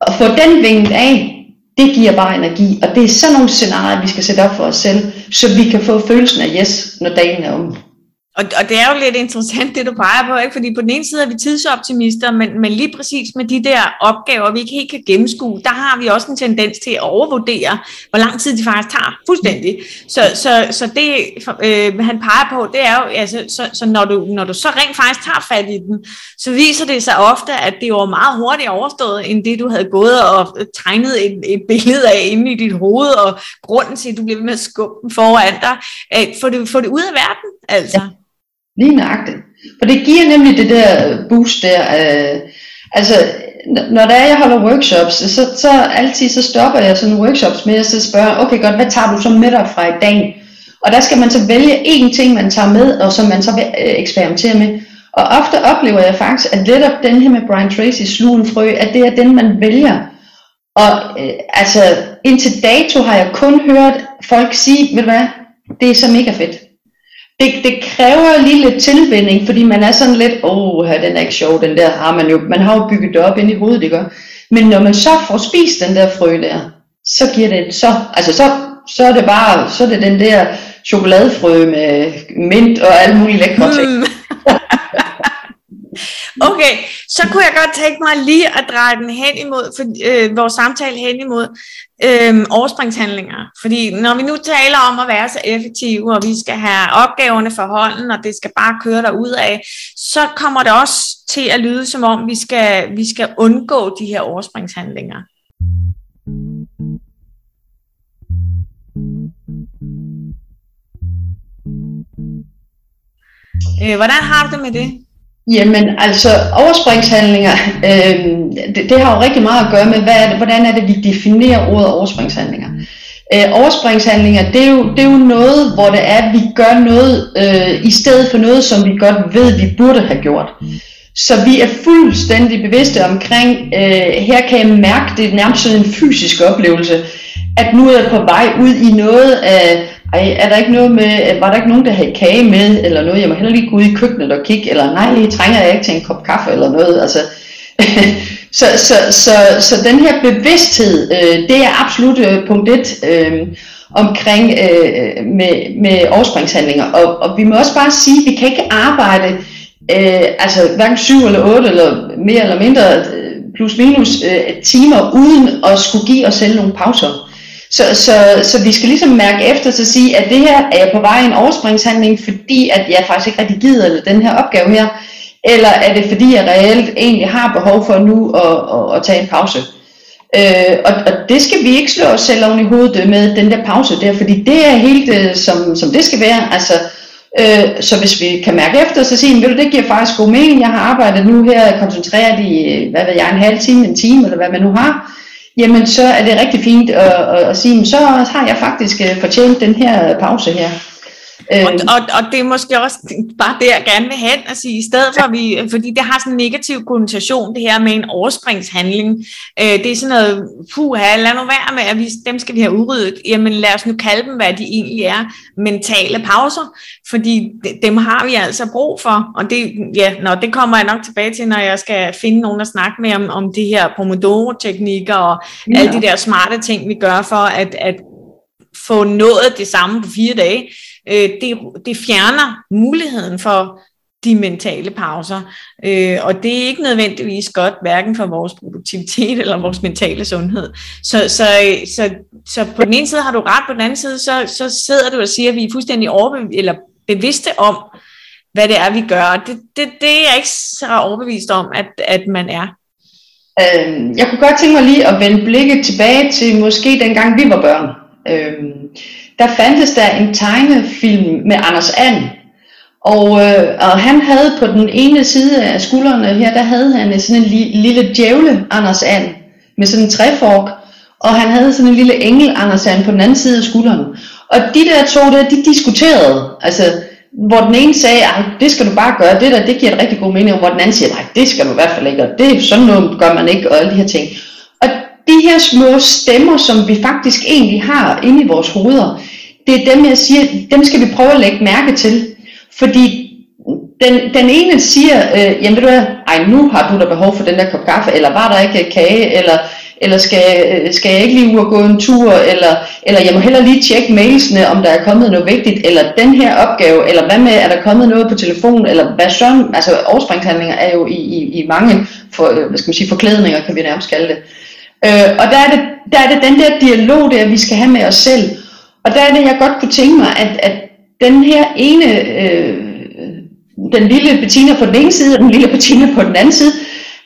at få den vinget af, det giver bare energi. Og det er sådan nogle scenarier, vi skal sætte op for os selv, så vi kan få følelsen af yes, når dagen er om. Og, og det er jo lidt interessant, det du peger på, ikke? fordi på den ene side er vi tidsoptimister, men, men lige præcis med de der opgaver, vi ikke helt kan gennemskue, der har vi også en tendens til at overvurdere, hvor lang tid de faktisk tager, fuldstændig. Så, så, så det, øh, han peger på, det er jo, altså, så, så når, du, når du så rent faktisk tager fat i den, så viser det sig ofte, at det var meget hurtigt overstået, end det du havde gået og tegnet et, et billede af inde i dit hoved, og grunden til, at du bliver ved med at skubbe den foran dig, øh, få det, få det ud af verden, altså. Ja. Lige nøjagtigt. For det giver nemlig det der boost der. Øh, altså, når der er, jeg holder workshops, så, så altid så stopper jeg sådan workshops med at så spørge, okay godt, hvad tager du så med dig fra i dag? Og der skal man så vælge én ting, man tager med, og som man så vil øh, eksperimentere med. Og ofte oplever jeg faktisk, at netop den her med Brian Tracy, Slugen Frø, at det er den, man vælger. Og øh, altså, indtil dato har jeg kun hørt folk sige, ved du hvad, det er så mega fedt det, det kræver lige lidt tilvænning, fordi man er sådan lidt, åh, oh, den er ikke sjov, den der har man jo, man har jo bygget det op ind i hovedet, ikke? Men når man så får spist den der frø der, så giver det, så, altså så, så er det bare, så er det den der chokoladefrø med mint og alle mulige lækre ting. Mm. Okay, så kunne jeg godt tænke mig lige at dreje den hen imod, for, øh, vores samtale hen imod øh, overspringshandlinger. Fordi når vi nu taler om at være så effektive, og vi skal have opgaverne for hånden, og det skal bare køre der ud af, så kommer det også til at lyde som om, vi skal, vi skal undgå de her overspringshandlinger. Øh, hvordan har du det med det? Jamen altså overspringshandlinger, øh, det, det har jo rigtig meget at gøre med, hvad er det, hvordan er det, vi definerer ordet overspringshandlinger. Øh, overspringshandlinger, det er, jo, det er jo noget, hvor det er, at vi gør noget øh, i stedet for noget, som vi godt ved, vi burde have gjort. Så vi er fuldstændig bevidste omkring, øh, her kan jeg mærke, det er nærmest sådan en fysisk oplevelse, at nu er jeg på vej ud i noget af ej, er der ikke noget med, var der ikke nogen, der havde kage med, eller noget, jeg må heller lige gå ud i køkkenet og kigge, eller nej, trænger jeg ikke til en kop kaffe, eller noget, altså, (laughs) så, så, så, så den her bevidsthed, øh, det er absolut øh, punkt et øh, omkring øh, med, med overspringshandlinger, og, og vi må også bare sige, at vi kan ikke arbejde, øh, altså hverken syv eller otte, eller mere eller mindre, øh, plus minus øh, timer, uden at skulle give os selv nogle pauser. Så, så, så vi skal ligesom mærke efter og sige, at det her er jeg på vej i en overspringshandling, fordi at jeg faktisk ikke rigtig gider den her opgave her, eller er det fordi jeg reelt egentlig har behov for nu at, at, at tage en pause. Øh, og, og det skal vi ikke slå os selv oven i hovedet med den der pause der, fordi det er helt øh, som, som det skal være. Altså, øh, så hvis vi kan mærke efter, så siger vi, det giver faktisk god mening, jeg har arbejdet nu her koncentreret i, øh, hvad ved jeg, en halv time, en time, eller hvad man nu har jamen så er det rigtig fint at, at, at sige, så har jeg faktisk øh, fortjent den her pause her. Og, øhm. og, og det er måske også bare det, jeg gerne vil hen at sige, i stedet for, vi, fordi det har sådan en negativ konnotation, det her med en overspringshandling. Øh, det er sådan noget, puha, lad nu være med, at vi, dem skal vi have udryddet. Jamen lad os nu kalde dem, hvad de egentlig er, mentale pauser, fordi dem har vi altså brug for. Og det, ja, nå, det kommer jeg nok tilbage til, når jeg skal finde nogen at snakke med om, om de her Pomodoro-teknikker og ja. alle de der smarte ting, vi gør for at, at få nået det samme på fire dage øh, det, det fjerner muligheden for de mentale pauser. Øh, og det er ikke nødvendigvis godt, hverken for vores produktivitet eller vores mentale sundhed. Så, så, så, så på den ene side har du ret, på den anden side, så, så sidder du og siger, at vi er fuldstændig overbevist, eller bevidste om, hvad det er, vi gør. Det, det, det er jeg ikke så overbevist om, at, at man er. Øh, jeg kunne godt tænke mig lige at vende blikket tilbage til måske dengang vi var børn. Øh, der fandtes der en tegnefilm med Anders And. Og, øh, og han havde på den ene side af skuldrene her, der havde han sådan en li, lille djævle Anders And med sådan en træfork. Og han havde sådan en lille engel Anders And på den anden side af skulderen. Og de der to der, de diskuterede. Altså, hvor den ene sagde, at det skal du bare gøre, det der, det giver et rigtig god mening, og hvor den anden siger, nej, det skal du i hvert fald ikke, og det, sådan noget gør man ikke, og alle de her ting de her små stemmer, som vi faktisk egentlig har inde i vores hoveder, det er dem, jeg siger, dem skal vi prøve at lægge mærke til. Fordi den, den ene siger, øh, jamen ved du hvad, ej nu har du da behov for den der kop kaffe, eller var der ikke kage, eller eller skal, øh, skal jeg ikke lige ud og gå en tur, eller, eller jeg må heller lige tjekke mailsene, om der er kommet noget vigtigt, eller den her opgave, eller hvad med, er der kommet noget på telefon, eller hvad sådan, altså overspringshandlinger er jo i, i, i mange for, øh, hvad skal man sige, forklædninger, kan vi nærmest kalde det. Øh, Øh, og der er, det, der er det den der dialog der, vi skal have med os selv, og der er det, jeg godt kunne tænke mig, at, at den her ene, øh, den lille Bettina på den ene side, og den lille Bettina på den anden side,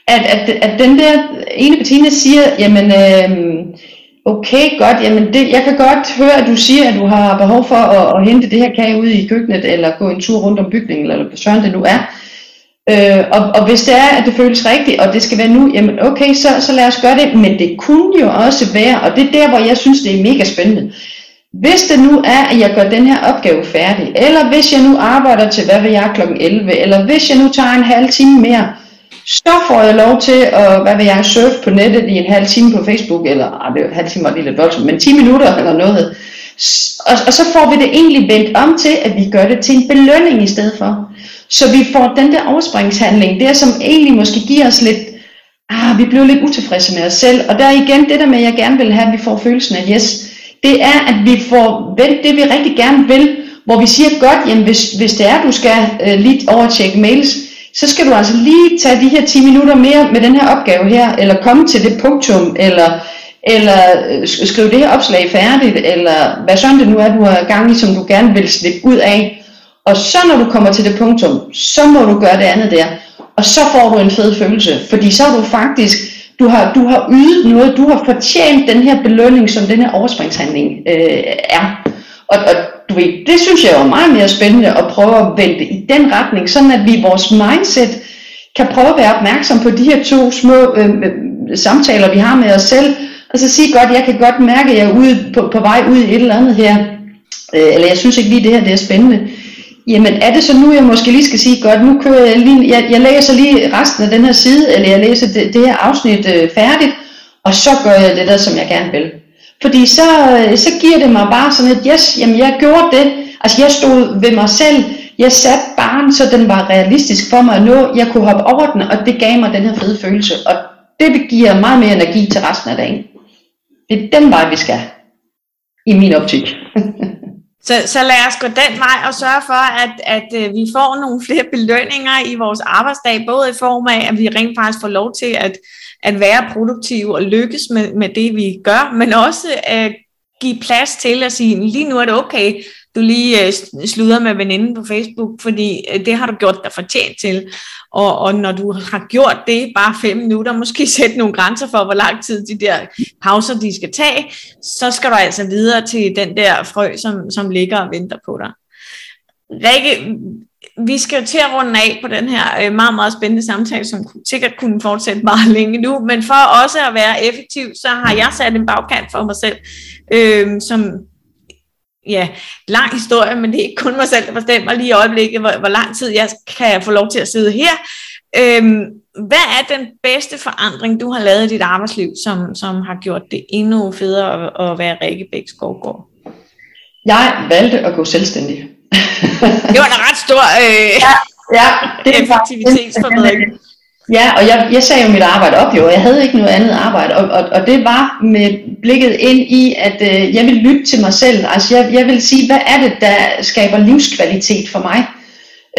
at, at, at den der ene Bettina siger, jamen, øh, okay, godt, jamen det, jeg kan godt høre, at du siger, at du har behov for at, at hente det her kage ud i køkkenet, eller gå en tur rundt om bygningen, eller hvad søren det nu er. Øh, og, og hvis det er, at det føles rigtigt, og det skal være nu, jamen okay, så, så lad os gøre det. Men det kunne jo også være, og det er der, hvor jeg synes, det er mega spændende. Hvis det nu er, at jeg gør den her opgave færdig, eller hvis jeg nu arbejder til, hvad vil jeg, kl. 11, eller hvis jeg nu tager en halv time mere, så får jeg lov til at, hvad vil jeg, surfe på nettet i en halv time på Facebook, eller ah, det er en halv time var lige lidt voldsomt, men 10 minutter eller noget. Og, og så får vi det egentlig vendt om til, at vi gør det til en belønning i stedet for. Så vi får den der afspringshandling, det som egentlig måske giver os lidt, ah, vi bliver lidt utilfredse med os selv. Og der er igen det der med, at jeg gerne vil have, at vi får følelsen af yes. Det er, at vi får vendt det, vi rigtig gerne vil, hvor vi siger godt, jamen hvis, hvis det er, du skal øh, lige overtjekke mails, så skal du altså lige tage de her 10 minutter mere med den her opgave her, eller komme til det punktum, eller, eller øh, skrive det her opslag færdigt, eller hvad sådan det nu er, du har gang i, som du gerne vil slippe ud af. Og så når du kommer til det punktum, så må du gøre det andet der. Og så får du en fed følelse, fordi så har du faktisk, du har, du har ydet noget, du har fortjent den her belønning, som den her overspringshandling øh, er. Og, og du ved, det synes jeg er meget mere spændende at prøve at vende i den retning, sådan at vi i vores mindset kan prøve at være opmærksom på de her to små øh, øh, samtaler, vi har med os selv, og så sige godt, jeg kan godt mærke, at jeg er ude på, på vej ud i et eller andet her, øh, eller jeg synes ikke lige det her det er spændende. Jamen er det så nu, jeg måske lige skal sige, godt, nu kører jeg lige, jeg, jeg læser lige resten af den her side, eller jeg læser det, det her afsnit øh, færdigt, og så gør jeg det der, som jeg gerne vil. Fordi så, øh, så giver det mig bare sådan et, yes, jamen jeg gjorde det, altså jeg stod ved mig selv, jeg satte barn, så den var realistisk for mig at nå, jeg kunne hoppe over den, og det gav mig den her fede følelse, og det giver meget mere energi til resten af dagen. Det er den vej, vi skal, i min optik. (laughs) Så, så lad os gå den vej og sørge for, at, at øh, vi får nogle flere belønninger i vores arbejdsdag, både i form af, at vi rent faktisk får lov til at, at være produktive og lykkes med, med det, vi gør, men også at give plads til at sige, lige nu er det okay, du lige øh, sluder med veninden på Facebook, fordi det har du gjort dig fortjent til. Og, og når du har gjort det bare fem minutter, måske (laughs) sætte nogle grænser for, hvor lang tid de der pauser, de skal tage, så skal du altså videre til den der frø, som, som ligger og venter på dig. Rikke, vi skal jo til at runde af på den her øh, meget, meget spændende samtale, som sikkert kunne fortsætte meget (laughs) længe nu, men for også at være effektiv, så har jeg sat en bagkant for mig selv, øh, som ja, lang historie, men det er ikke kun mig selv, der bestemmer lige i øjeblikket, hvor, hvor lang tid jeg kan få lov til at sidde her. Øhm, hvad er den bedste forandring, du har lavet i dit arbejdsliv, som, som har gjort det endnu federe at, at være Rikke Bæk Skovgaard? Jeg valgte at gå selvstændig. det var en ret stor øh, ja, ja, det effektivitetsforbedring. Ja, og jeg, jeg sagde jo mit arbejde op jo, og jeg havde ikke noget andet arbejde, og, og, og det var med blikket ind i, at øh, jeg vil lytte til mig selv. Altså jeg, jeg vil sige, hvad er det, der skaber livskvalitet for mig?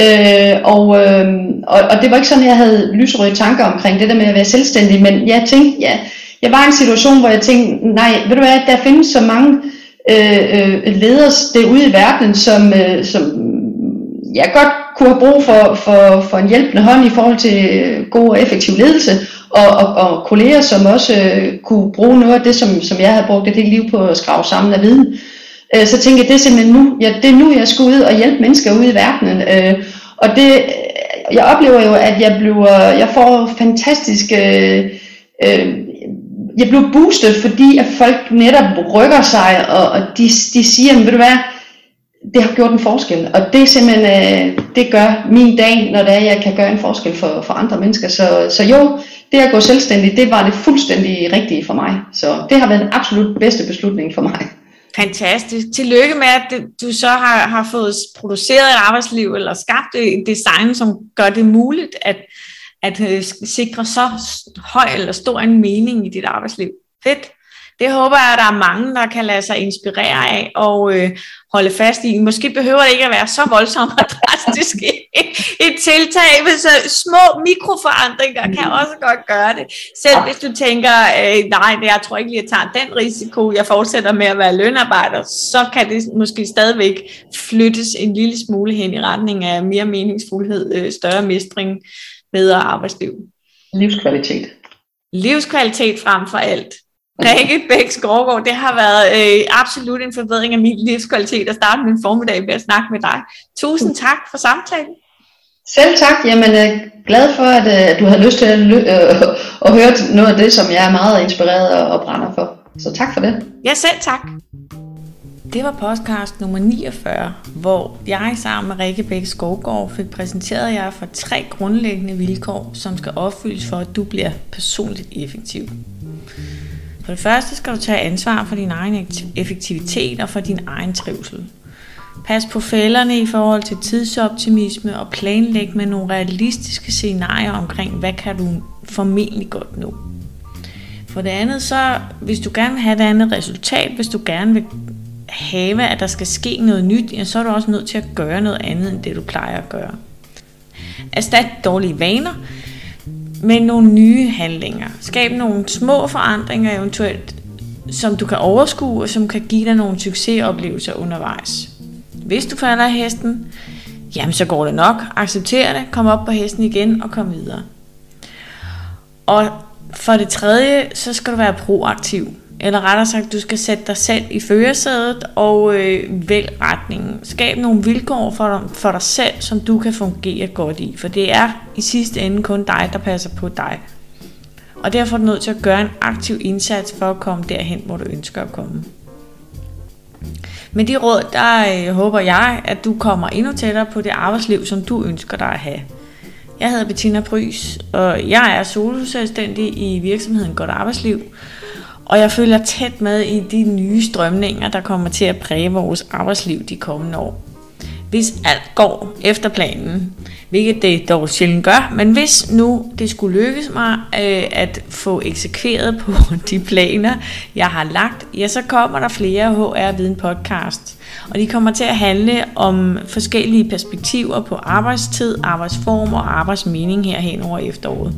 Øh, og, øh, og, og det var ikke sådan, jeg havde lyserøde tanker omkring det der med at være selvstændig, men jeg tænkte, ja, jeg var i en situation, hvor jeg tænkte, nej, ved du hvad, der findes så mange øh, øh, ledere derude i verden, som, øh, som jeg godt kunne have brug for, for, for en hjælpende hånd i forhold til god og effektiv ledelse, og, og, og kolleger, som også øh, kunne bruge noget af det, som, som jeg havde brugt et helt liv på at skrave sammen af viden. Øh, så tænkte jeg, det er simpelthen nu, ja, det er nu, jeg skal ud og hjælpe mennesker ude i verdenen. Øh, og det, jeg oplever jo, at jeg, bliver, jeg får fantastiske... Øh, jeg blev boostet, fordi at folk netop rykker sig, og, og de, de siger, ved du hvad, det har gjort en forskel, og det simpelthen, øh, det gør min dag, når det er, jeg kan gøre en forskel for, for andre mennesker. Så, så jo, det at gå selvstændig, det var det fuldstændig rigtige for mig. Så det har været den absolut bedste beslutning for mig. Fantastisk. Tillykke med, at du så har, har fået produceret et arbejdsliv, eller skabt et design, som gør det muligt at, at øh, sikre så høj eller stor en mening i dit arbejdsliv. Fedt. Det håber jeg, at der er mange, der kan lade sig inspirere af og øh, holde fast i. Måske behøver det ikke at være så voldsomt og drastisk (laughs) et tiltag, men så små mikroforandringer kan mm. også godt gøre det. Selv hvis du tænker, øh, nej, jeg tror ikke lige, jeg tager den risiko, jeg fortsætter med at være lønarbejder, så kan det måske stadigvæk flyttes en lille smule hen i retning af mere meningsfuldhed, øh, større mestring, bedre arbejdsliv. Livskvalitet. Livskvalitet frem for alt. Rikke Bæk Skovgaard, det har været øh, absolut en forbedring af min livskvalitet at starte min formiddag med at snakke med dig. Tusind tak for samtalen. Selv tak. Jamen, jeg er glad for, at uh, du har lyst til at, uh, (laughs) at høre noget af det, som jeg er meget inspireret og, og brænder for. Så tak for det. Ja, selv tak. Det var podcast nummer 49, hvor jeg sammen med Rikke Bæk Skovgaard fik præsenteret jer for tre grundlæggende vilkår, som skal opfyldes for, at du bliver personligt effektiv. For det første skal du tage ansvar for din egen effektivitet og for din egen trivsel. Pas på fælderne i forhold til tidsoptimisme og planlæg med nogle realistiske scenarier omkring, hvad kan du formentlig godt nå. For det andet så, hvis du gerne vil have et andet resultat, hvis du gerne vil have, at der skal ske noget nyt, ja, så er du også nødt til at gøre noget andet, end det du plejer at gøre. Erstat dårlige vaner med nogle nye handlinger. Skab nogle små forandringer eventuelt, som du kan overskue, og som kan give dig nogle succesoplevelser undervejs. Hvis du falder af hesten, jamen så går det nok. Accepter det, kom op på hesten igen og kom videre. Og for det tredje, så skal du være proaktiv. Eller rettere sagt, du skal sætte dig selv i førersædet og øh, vælg retningen. Skab nogle vilkår for dig, for dig selv, som du kan fungere godt i. For det er i sidste ende kun dig, der passer på dig. Og derfor er du nødt til at gøre en aktiv indsats for at komme derhen, hvor du ønsker at komme. Med de råd, der øh, håber jeg, at du kommer endnu tættere på det arbejdsliv, som du ønsker dig at have. Jeg hedder Bettina Prys, og jeg er soloselvstændig i virksomheden Godt Arbejdsliv. Og jeg følger tæt med i de nye strømninger, der kommer til at præge vores arbejdsliv de kommende år. Hvis alt går efter planen, hvilket det dog sjældent gør, men hvis nu det skulle lykkes mig øh, at få eksekveret på (laughs) de planer, jeg har lagt, ja, så kommer der flere HR Viden podcast. Og de kommer til at handle om forskellige perspektiver på arbejdstid, arbejdsform og arbejdsmening her hen over efteråret.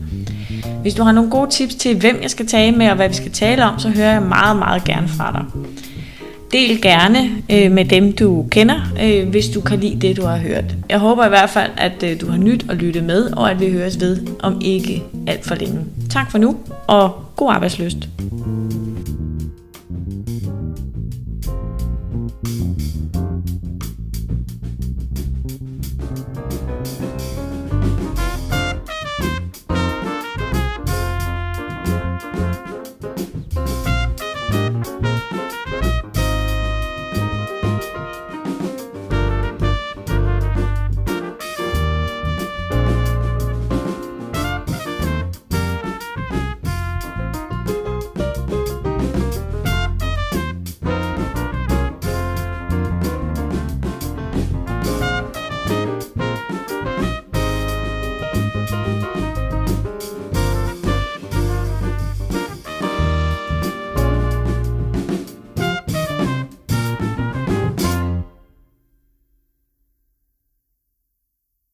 Hvis du har nogle gode tips til, hvem jeg skal tale med og hvad vi skal tale om, så hører jeg meget, meget gerne fra dig. Del gerne øh, med dem, du kender, øh, hvis du kan lide det, du har hørt. Jeg håber i hvert fald, at øh, du har nyt at lytte med, og at vi høres ved om ikke alt for længe. Tak for nu, og god arbejdsløst.